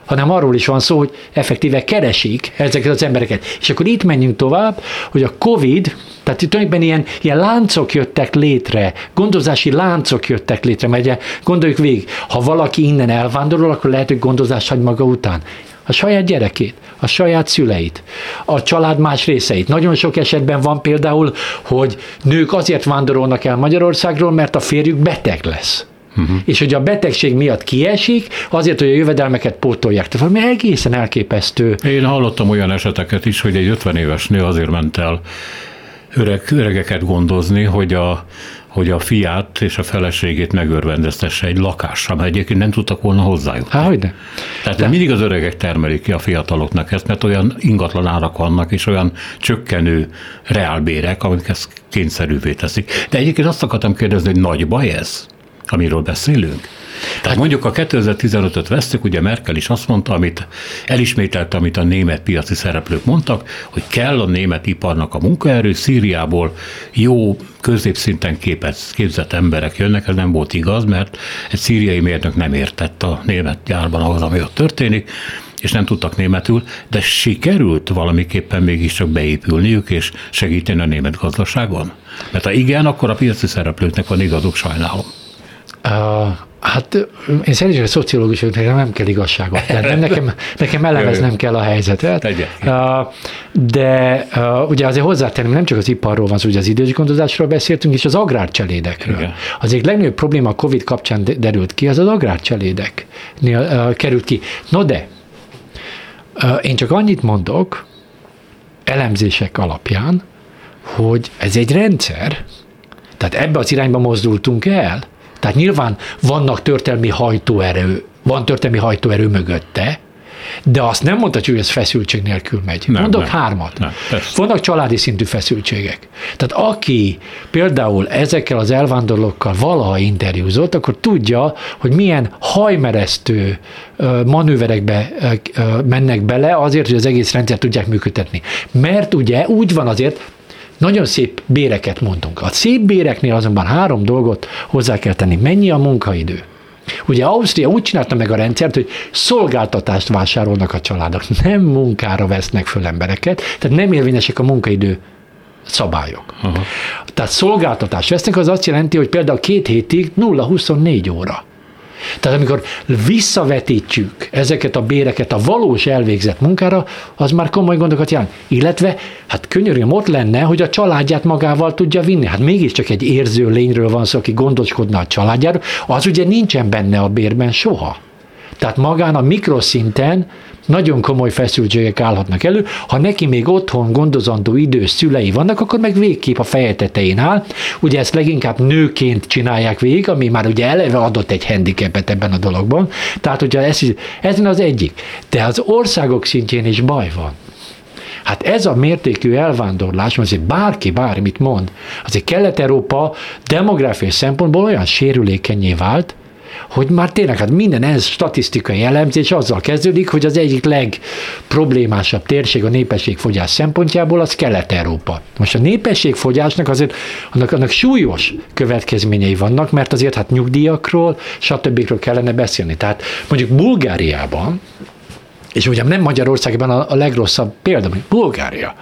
hanem arról is van szó, hogy effektíve keresik ezeket az embereket. És akkor itt menjünk tovább, hogy a COVID, tehát itt tulajdonképpen ilyen, ilyen láncok jöttek létre, gondozási láncok jöttek létre, mert gondoljuk végig, ha valaki innen elvándorol, akkor lehet, hogy gondozást hagy maga után a saját gyerekét, a saját szüleit, a család más részeit. Nagyon sok esetben van például, hogy nők azért vándorolnak el Magyarországról, mert a férjük beteg lesz. Uh-huh. És hogy a betegség miatt kiesik, azért, hogy a jövedelmeket pótolják. Tehát valami egészen elképesztő. Én hallottam olyan eseteket is, hogy egy 50 éves nő azért ment el öreg, öregeket gondozni, hogy a, hogy a fiát és a feleségét megörvendeztesse egy lakásra, mert egyébként nem tudtak volna hozzájutni. Há, hogy ne. Tehát De. mindig az öregek termelik ki a fiataloknak ezt, mert olyan ingatlan árak vannak, és olyan csökkenő reálbérek, amik ezt kényszerűvé teszik. De egyébként azt akartam kérdezni, hogy nagy baj ez? Amiről beszélünk? Tehát mondjuk a 2015-öt vesztük, ugye Merkel is azt mondta, amit elismételte, amit a német piaci szereplők mondtak, hogy kell a német iparnak a munkaerő, Szíriából jó középszinten képez, képzett emberek jönnek, ez nem volt igaz, mert egy szíriai mérnök nem értett a német gyárban ahhoz, ami ott történik, és nem tudtak németül, de sikerült valamiképpen mégiscsak beépülniük és segíteni a német gazdaságon? Mert ha igen, akkor a piaci szereplőknek van igazuk, sajnálom. Hát én szerintem a szociológus nekem nem kell igazságot tenni, nekem, nekem elemeznem kell a helyzetet. Uh, de ugye azért hozzátenném, nem csak az iparról van szó, ugye az idős gondozásról beszéltünk, és az agrárcselédekről. Igen. Az egyik legnagyobb probléma a Covid kapcsán derült ki, az az agrárcselédeknél uh, került ki. No de, én csak annyit mondok, elemzések alapján, hogy ez egy rendszer, tehát ebbe az irányba mozdultunk el, tehát nyilván vannak történelmi hajtóerő, van történelmi hajtóerő mögötte, de azt nem mondhatjuk, hogy ez feszültség nélkül megy. Nem, Mondok nem, hármat. Nem, Vannak családi szintű feszültségek. Tehát aki például ezekkel az elvándorlókkal valaha interjúzott, akkor tudja, hogy milyen hajmeresztő manőverekbe mennek bele azért, hogy az egész rendszer tudják működtetni. Mert ugye úgy van azért, nagyon szép béreket mondunk. A szép béreknél azonban három dolgot hozzá kell tenni. Mennyi a munkaidő? Ugye Ausztria úgy csinálta meg a rendszert, hogy szolgáltatást vásárolnak a családok, nem munkára vesznek föl embereket, tehát nem érvényesek a munkaidő szabályok. Aha. Tehát szolgáltatást vesznek, az azt jelenti, hogy például két hétig 0-24 óra. Tehát amikor visszavetítjük ezeket a béreket a valós elvégzett munkára, az már komoly gondokat jelent. Illetve, hát könyörűen ott lenne, hogy a családját magával tudja vinni. Hát mégiscsak egy érző lényről van szó, aki gondoskodna a családjáról, az ugye nincsen benne a bérben soha. Tehát magán a mikroszinten nagyon komoly feszültségek állhatnak elő. Ha neki még otthon gondozandó idős szülei vannak, akkor meg végképp a feje tetején áll. Ugye ezt leginkább nőként csinálják végig, ami már ugye eleve adott egy handicapet ebben a dologban. Tehát ugye ez, ez az egyik. De az országok szintjén is baj van. Hát ez a mértékű elvándorlás, azért bárki bármit mond, azért Kelet-Európa demográfiai szempontból olyan sérülékenyé vált, hogy már tényleg hát minden ez statisztikai elemzés azzal kezdődik, hogy az egyik legproblémásabb térség a népességfogyás szempontjából az Kelet-Európa. Most a népességfogyásnak azért annak, annak súlyos következményei vannak, mert azért hát nyugdíjakról, stb. kellene beszélni. Tehát mondjuk Bulgáriában és ugye nem Magyarországban a, a legrosszabb példa, hogy Bulgária.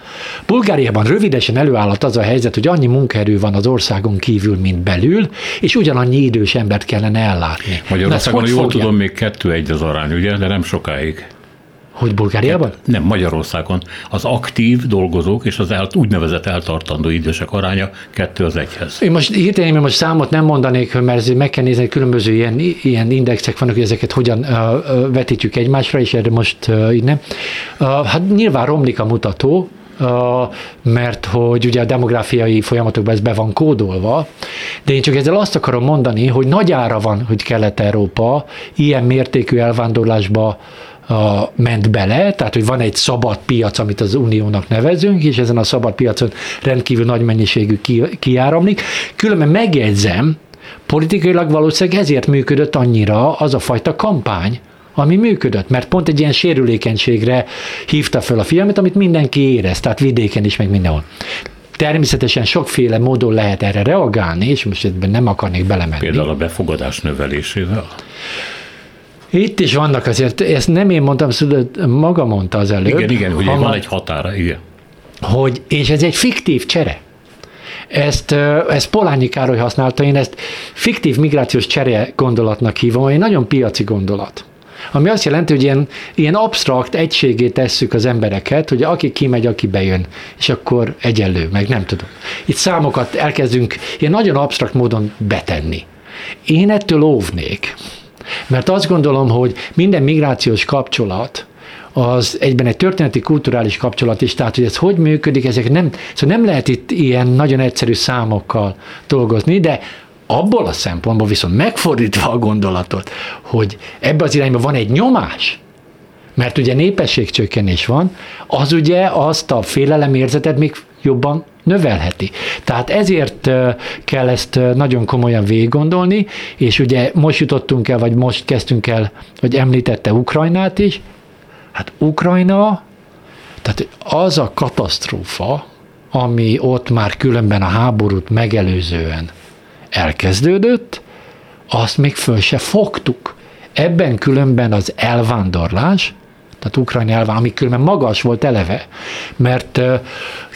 Bulgáriában rövidesen előállott az a helyzet, hogy annyi munkaerő van az országon kívül, mint belül, és ugyanannyi idős embert kellene ellátni. Magyarországon, jól fogja? tudom, még kettő egy az arány, ugye, de nem sokáig. Hogy Bulgáriában? Nem, Magyarországon. Az aktív dolgozók és az el, úgynevezett eltartandó idősek aránya kettő az egyhez. Én most hirtelen, most számot nem mondanék, mert meg kell nézni, hogy különböző ilyen, ilyen indexek vannak, hogy ezeket hogyan uh, vetítjük egymásra, és erre most uh, így nem. Uh, hát nyilván romlik a mutató, mert hogy ugye a demográfiai folyamatokban ez be van kódolva, de én csak ezzel azt akarom mondani, hogy nagy ára van, hogy Kelet-Európa ilyen mértékű elvándorlásba a, ment bele, tehát hogy van egy szabad piac, amit az uniónak nevezünk, és ezen a szabad piacon rendkívül nagy mennyiségű ki, kiáramlik. Különben megjegyzem, politikailag valószínűleg ezért működött annyira az a fajta kampány, ami működött, mert pont egy ilyen sérülékenységre hívta fel a figyelmet, amit mindenki érez, tehát vidéken is, meg mindenhol. Természetesen sokféle módon lehet erre reagálni, és most ebben nem akarnék belemenni. Például a befogadás növelésével? Itt is vannak azért, ezt nem én mondtam, maga mondta az előbb. Igen, igen, hogy van egy határa, igen. Hogy, és ez egy fiktív csere. Ezt, ezt Polányi Károly használta, én ezt fiktív migrációs csere gondolatnak hívom, egy nagyon piaci gondolat. Ami azt jelenti, hogy ilyen, ilyen absztrakt egységé tesszük az embereket, hogy aki kimegy, aki bejön, és akkor egyenlő, meg nem tudom. Itt számokat elkezdünk ilyen nagyon absztrakt módon betenni. Én ettől óvnék. Mert azt gondolom, hogy minden migrációs kapcsolat, az egyben egy történeti, kulturális kapcsolat is, tehát hogy ez hogy működik, ezek nem, szóval nem lehet itt ilyen nagyon egyszerű számokkal dolgozni, de abból a szempontból viszont megfordítva a gondolatot, hogy ebbe az irányba van egy nyomás, mert ugye népességcsökkenés van, az ugye azt a félelemérzetet még jobban növelheti. Tehát ezért kell ezt nagyon komolyan végiggondolni, és ugye most jutottunk el, vagy most kezdtünk el, hogy említette Ukrajnát is, hát Ukrajna, tehát az a katasztrófa, ami ott már különben a háborút megelőzően elkezdődött, azt még föl se fogtuk. Ebben különben az elvándorlás tehát Ukrajna elván, ami különben magas volt eleve, mert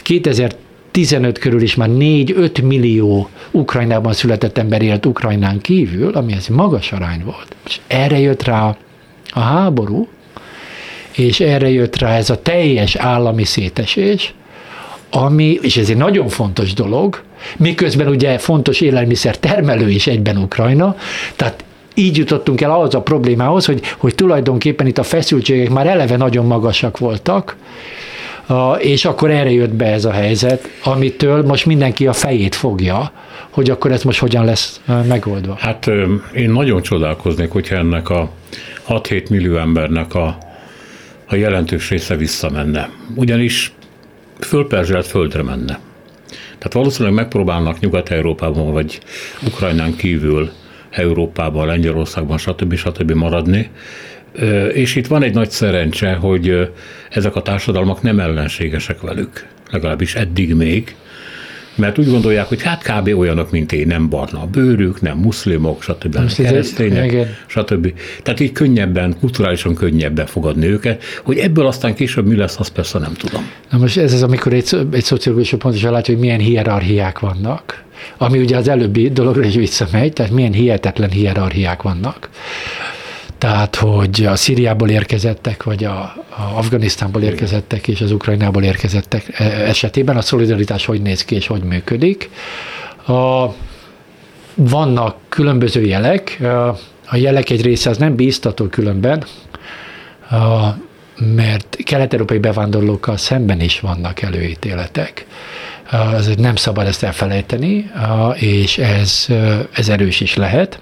2015 körül is már 4-5 millió Ukrajnában született ember élt Ukrajnán kívül, ami ez magas arány volt. És erre jött rá a háború, és erre jött rá ez a teljes állami szétesés, ami, és ez egy nagyon fontos dolog, miközben ugye fontos élelmiszer termelő is egyben Ukrajna, tehát így jutottunk el ahhoz a problémához, hogy, hogy tulajdonképpen itt a feszültségek már eleve nagyon magasak voltak, és akkor erre jött be ez a helyzet, amitől most mindenki a fejét fogja, hogy akkor ez most hogyan lesz megoldva. Hát én nagyon csodálkoznék, hogyha ennek a 6-7 millió embernek a, a jelentős része visszamenne. Ugyanis fölperzselt földre menne. Tehát valószínűleg megpróbálnak Nyugat-Európában vagy Ukrajnán kívül Európában, Lengyelországban, stb. stb. maradni. És itt van egy nagy szerencse, hogy ezek a társadalmak nem ellenségesek velük, legalábbis eddig még, mert úgy gondolják, hogy hát kb. olyanok, mint én, nem barna a bőrük, nem muszlimok, stb. nem keresztények, stb. Tehát így könnyebben, kulturálisan könnyebben fogadni őket, hogy ebből aztán később mi lesz, azt persze nem tudom. Na most ez az, amikor egy, egy szociológus pontosan látja, hogy milyen hierarchiák vannak, ami ugye az előbbi dologra is visszamegy, tehát milyen hihetetlen hierarchiák vannak. Tehát, hogy a Szíriából érkezettek, vagy a, a Afganisztánból érkezettek, és az Ukrajnából érkezettek e, esetében a szolidaritás hogy néz ki, és hogy működik. A, vannak különböző jelek, a jelek egy része az nem bíztató különben, a, mert kelet-európai bevándorlókkal szemben is vannak előítéletek. Az nem szabad ezt elfelejteni, és ez, ez erős is lehet.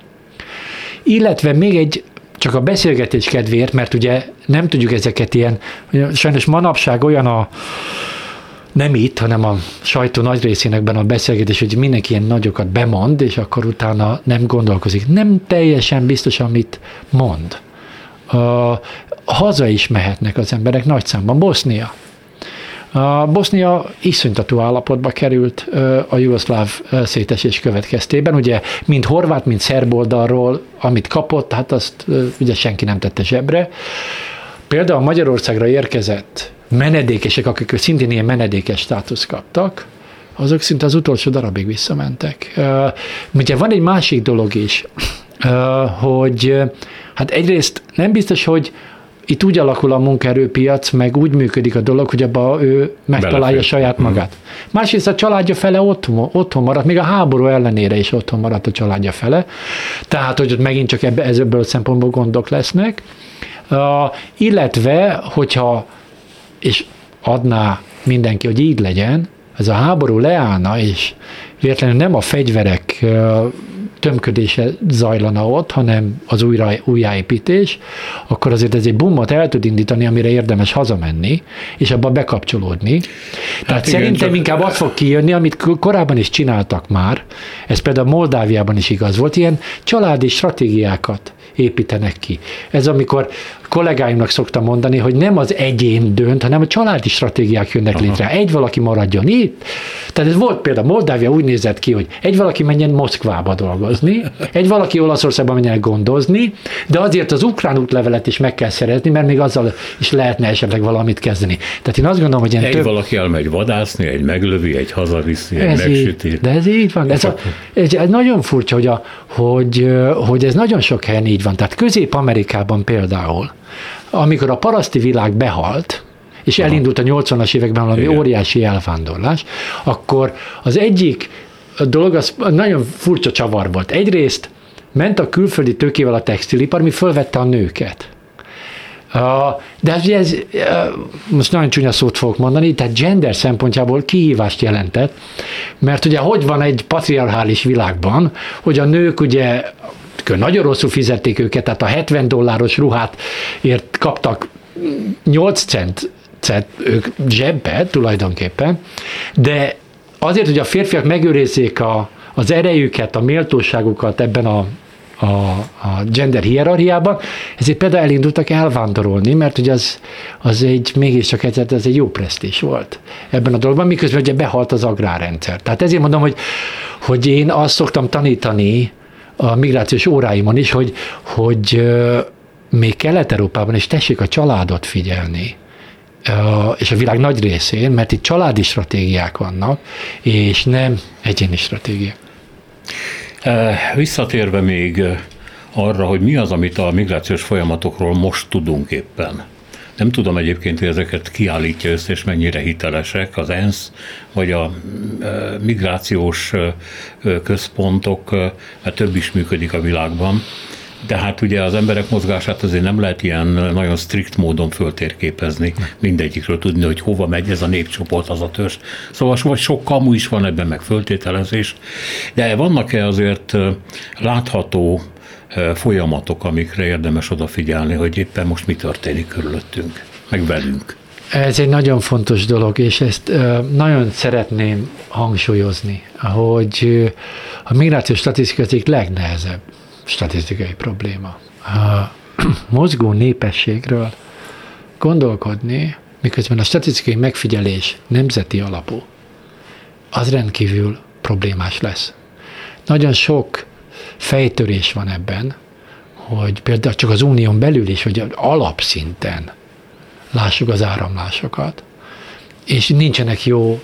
Illetve még egy csak a beszélgetés kedvéért, mert ugye nem tudjuk ezeket ilyen, sajnos manapság olyan a, nem itt, hanem a sajtó nagy részének a beszélgetés, hogy mindenki ilyen nagyokat bemond, és akkor utána nem gondolkozik. Nem teljesen biztos, amit mond. A, haza is mehetnek az emberek nagy számban. Bosznia. A Bosznia iszonytató állapotba került a jugoszláv szétesés következtében. Ugye mind horvát, mind szerb oldalról, amit kapott, hát azt ugye senki nem tette zsebre. Például Magyarországra érkezett menedékesek, akik szintén ilyen menedékes státusz kaptak, azok szinte az utolsó darabig visszamentek. Ugye van egy másik dolog is, hogy hát egyrészt nem biztos, hogy itt úgy alakul a munkaerőpiac, meg úgy működik a dolog, hogy abba ő megtalálja Belefér. saját mhm. magát. Mm. Másrészt a családja fele otthon, otthon maradt, még a háború ellenére is otthon maradt a családja fele. Tehát, hogy ott megint csak ebbe, ebből a szempontból gondok lesznek. Uh, illetve, hogyha, és adná mindenki, hogy így legyen, ez a háború leállna, és véletlenül nem a fegyverek tömködése zajlana ott, hanem az újra, újjáépítés, akkor azért ez egy bumot el tud indítani, amire érdemes hazamenni, és abba bekapcsolódni. Hát Tehát igen, szerintem csak... inkább az fog kijönni, amit korábban is csináltak már, ez például Moldáviában is igaz volt, ilyen családi stratégiákat építenek ki. Ez amikor kollégáimnak szoktam mondani, hogy nem az egyén dönt, hanem a családi stratégiák jönnek Aha. létre. Egy valaki maradjon itt. Tehát ez volt például Moldávia úgy nézett ki, hogy egy valaki menjen Moszkvába dolgozni, egy valaki Olaszországba menjen gondozni, de azért az ukrán útlevelet is meg kell szerezni, mert még azzal is lehetne esetleg valamit kezdeni. Tehát én azt gondolom, hogy ilyen egy több... valaki elmegy vadászni, egy meglövi, egy hazaviszi, egy megsüti. de ez így van. Ez, a, ez, ez nagyon furcsa, hogy, a, hogy, hogy ez nagyon sok helyen így van. Tehát Közép-Amerikában például amikor a paraszti világ behalt, és elindult a 80-as években valami Igen. óriási elvándorlás, akkor az egyik dolog az nagyon furcsa csavar volt. Egyrészt ment a külföldi tőkével a textilipar, mi fölvette a nőket. De ez, ez, most nagyon csúnya szót fogok mondani, tehát gender szempontjából kihívást jelentett, mert ugye hogy van egy patriarchális világban, hogy a nők ugye nagyon rosszul fizették őket, tehát a 70 dolláros ruhát ért kaptak 8 cent, cent ők zsebbe tulajdonképpen, de azért, hogy a férfiak megőrizzék a, az erejüket, a méltóságukat ebben a a, a gender hierarchiában, ezért például elindultak elvándorolni, mert ugye az, az egy, mégiscsak ez, ez egy jó presztés volt ebben a dologban, miközben ugye behalt az agrárrendszer. Tehát ezért mondom, hogy, hogy én azt szoktam tanítani a migrációs óráimon is, hogy, hogy még Kelet-Európában is tessék a családot figyelni, és a világ nagy részén, mert itt családi stratégiák vannak, és nem egyéni stratégiák. Visszatérve még arra, hogy mi az, amit a migrációs folyamatokról most tudunk éppen. Nem tudom egyébként, hogy ezeket kiállítja össze, és mennyire hitelesek az ENSZ, vagy a migrációs központok, mert több is működik a világban. De hát ugye az emberek mozgását azért nem lehet ilyen nagyon strikt módon föltérképezni, mindegyikről tudni, hogy hova megy ez a népcsoport, az a törzs. Szóval vagy sok kamu is van ebben, meg föltételezés, de vannak-e azért látható folyamatok, amikre érdemes odafigyelni, hogy éppen most mi történik körülöttünk, meg velünk. Ez egy nagyon fontos dolog, és ezt nagyon szeretném hangsúlyozni, hogy a migrációs statisztika az legnehezebb statisztikai probléma. A <clears throat> mozgó népességről gondolkodni, miközben a statisztikai megfigyelés nemzeti alapú, az rendkívül problémás lesz. Nagyon sok fejtörés van ebben, hogy például csak az unión belül is, hogy alapszinten lássuk az áramlásokat, és nincsenek jó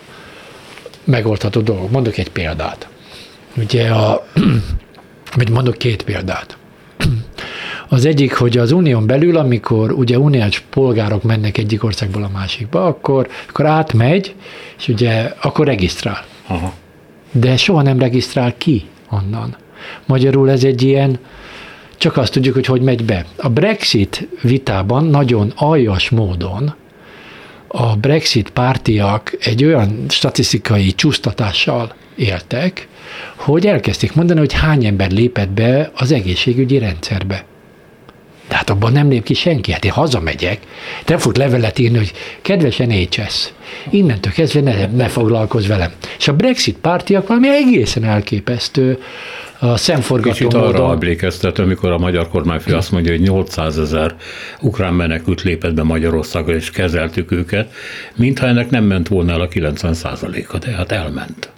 megoldható dolgok. Mondok egy példát. Ugye a, <clears throat> vagy mondok két példát. <clears throat> Az egyik, hogy az unión belül, amikor ugye uniós polgárok mennek egyik országból a másikba, akkor, akkor átmegy, és ugye akkor regisztrál. Aha. De soha nem regisztrál ki onnan. Magyarul ez egy ilyen, csak azt tudjuk, hogy hogy megy be. A Brexit vitában nagyon aljas módon a Brexit pártiak egy olyan statisztikai csúsztatással éltek, hogy elkezdték mondani, hogy hány ember lépett be az egészségügyi rendszerbe. De hát abban nem lép ki senki. Hát én hazamegyek, nem fog levelet írni, hogy kedves NHS, innentől kezdve ne, ne foglalkozz velem. És a Brexit pártiak valami egészen elképesztő a szemforgató Kicsit módon. arra emlékeztet, amikor a magyar kormányfő azt mondja, hogy 800 ezer ukrán menekült lépett be Magyarországra, és kezeltük őket, mintha ennek nem ment volna el a 90% a de hát elment.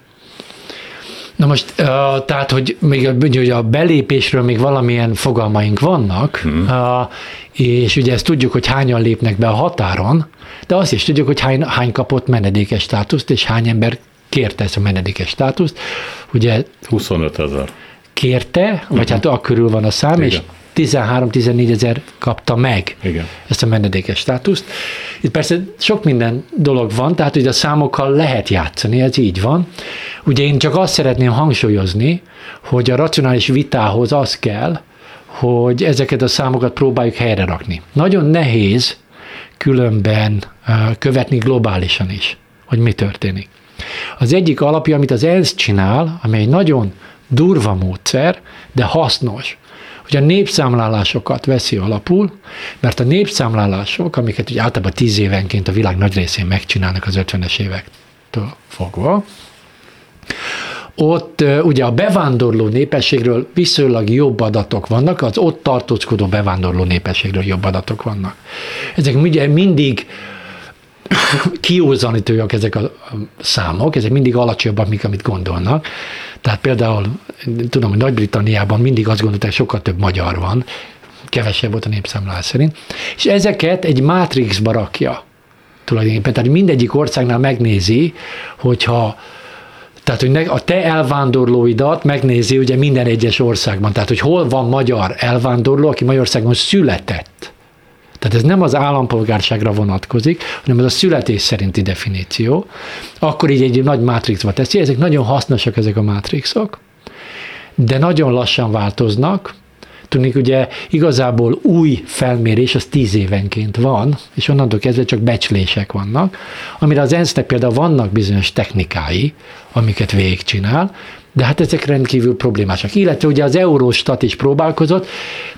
Na most, uh, tehát, hogy még hogy a belépésről még valamilyen fogalmaink vannak, hmm. uh, és ugye ezt tudjuk, hogy hányan lépnek be a határon, de azt is tudjuk, hogy hány, hány kapott menedékes státuszt, és hány ember kérte ezt a menedékes státuszt. Ugye 25 ezer. Kérte, vagy uh-huh. hát akkörül van a szám, Igen. és 13-14 ezer kapta meg Igen. ezt a menedékes státuszt. Itt persze sok minden dolog van, tehát hogy a számokkal lehet játszani, ez így van. Ugye én csak azt szeretném hangsúlyozni, hogy a racionális vitához az kell, hogy ezeket a számokat próbáljuk helyre rakni. Nagyon nehéz különben követni globálisan is, hogy mi történik. Az egyik alapja, amit az ENSZ csinál, amely egy nagyon durva módszer, de hasznos, hogy a népszámlálásokat veszi alapul, mert a népszámlálások, amiket ugye általában tíz évenként a világ nagy részén megcsinálnak az 50-es évektől fogva, ott ugye a bevándorló népességről viszonylag jobb adatok vannak, az ott tartózkodó bevándorló népességről jobb adatok vannak. Ezek ugye mindig kiúzanítőek ezek a számok, ezek mindig alacsonyabbak, mint amit gondolnak. Tehát például tudom, hogy Nagy-Britanniában mindig azt gondolták, sokkal több magyar van, kevesebb volt a népszámlás szerint, és ezeket egy mátrixba rakja tulajdonképpen. Tehát mindegyik országnál megnézi, hogyha tehát, hogy a te elvándorlóidat megnézi ugye minden egyes országban. Tehát, hogy hol van magyar elvándorló, aki Magyarországon született. Tehát ez nem az állampolgárságra vonatkozik, hanem ez a születés szerinti definíció. Akkor így egy nagy mátrixba teszi. Ezek nagyon hasznosak, ezek a mátrixok, de nagyon lassan változnak, Tudnék, ugye igazából új felmérés az tíz évenként van, és onnantól kezdve csak becslések vannak, amire az ensz például vannak bizonyos technikái, amiket végigcsinál, de hát ezek rendkívül problémásak. Illetve ugye az Eurostat is próbálkozott,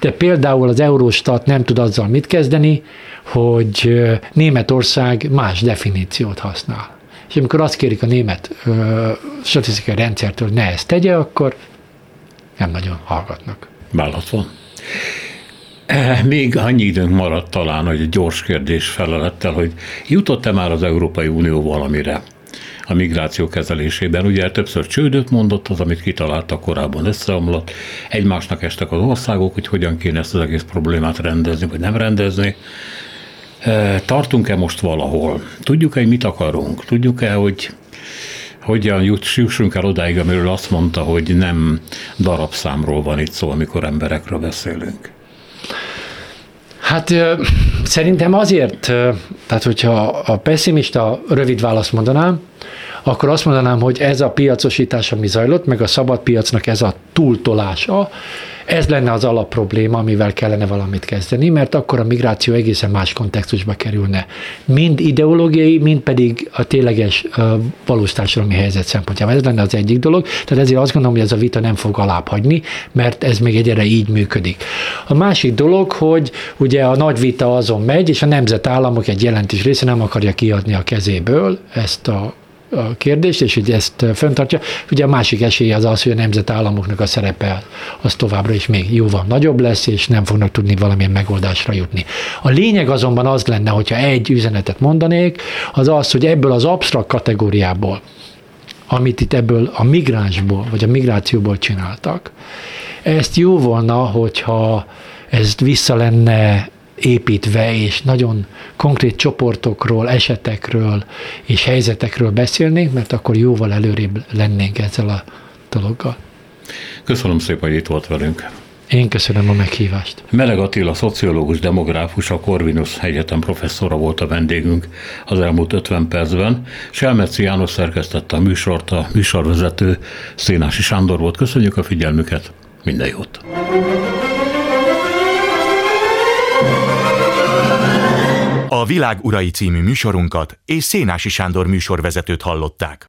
de például az Eurostat nem tud azzal mit kezdeni, hogy Németország más definíciót használ. És amikor azt kérik a német ö, statisztikai rendszertől, hogy ne ezt tegye, akkor nem nagyon hallgatnak. Válasz van. Eh, még annyi időnk maradt talán, hogy egy gyors kérdés felelettel, hogy jutott-e már az Európai Unió valamire? A migráció kezelésében. Ugye többször csődöt mondott, az, amit kitaláltak korábban összeomlott, egymásnak estek az országok, hogy hogyan kéne ezt az egész problémát rendezni, vagy nem rendezni. E, tartunk-e most valahol? Tudjuk-e, hogy mit akarunk? Tudjuk-e, hogy hogyan jussunk el odáig, amiről azt mondta, hogy nem darabszámról van itt szó, amikor emberekről beszélünk? Hát szerintem azért, tehát hogyha a pessimista rövid választ mondanám, akkor azt mondanám, hogy ez a piacosítás, ami zajlott, meg a szabad piacnak ez a túltolása, ez lenne az alapprobléma, amivel kellene valamit kezdeni, mert akkor a migráció egészen más kontextusba kerülne. Mind ideológiai, mind pedig a tényleges valós társadalmi helyzet szempontjából. Ez lenne az egyik dolog, tehát ezért azt gondolom, hogy ez a vita nem fog alábbhagyni, mert ez még egyre így működik. A másik dolog, hogy ugye a nagy vita azon megy, és a nemzetállamok egy jelentős része nem akarja kiadni a kezéből ezt a a kérdést, és hogy ezt föntartja. Ugye a másik esély az az, hogy a nemzetállamoknak a szerepe az továbbra is még jóval nagyobb lesz, és nem fognak tudni valamilyen megoldásra jutni. A lényeg azonban az lenne, hogyha egy üzenetet mondanék, az az, hogy ebből az absztrakt kategóriából, amit itt ebből a migránsból, vagy a migrációból csináltak, ezt jó volna, hogyha ezt vissza lenne építve, és nagyon konkrét csoportokról, esetekről és helyzetekről beszélnénk, mert akkor jóval előrébb lennénk ezzel a dologgal. Köszönöm szépen, hogy itt volt velünk. Én köszönöm a meghívást. Meleg Attila, szociológus, demográfus, a Corvinus Egyetem professzora volt a vendégünk az elmúlt 50 percben. Selmeci János szerkesztette a műsort, a műsorvezető Szénási Sándor volt. Köszönjük a figyelmüket, minden jót! Világ Urai című műsorunkat és Szénási Sándor műsorvezetőt hallották.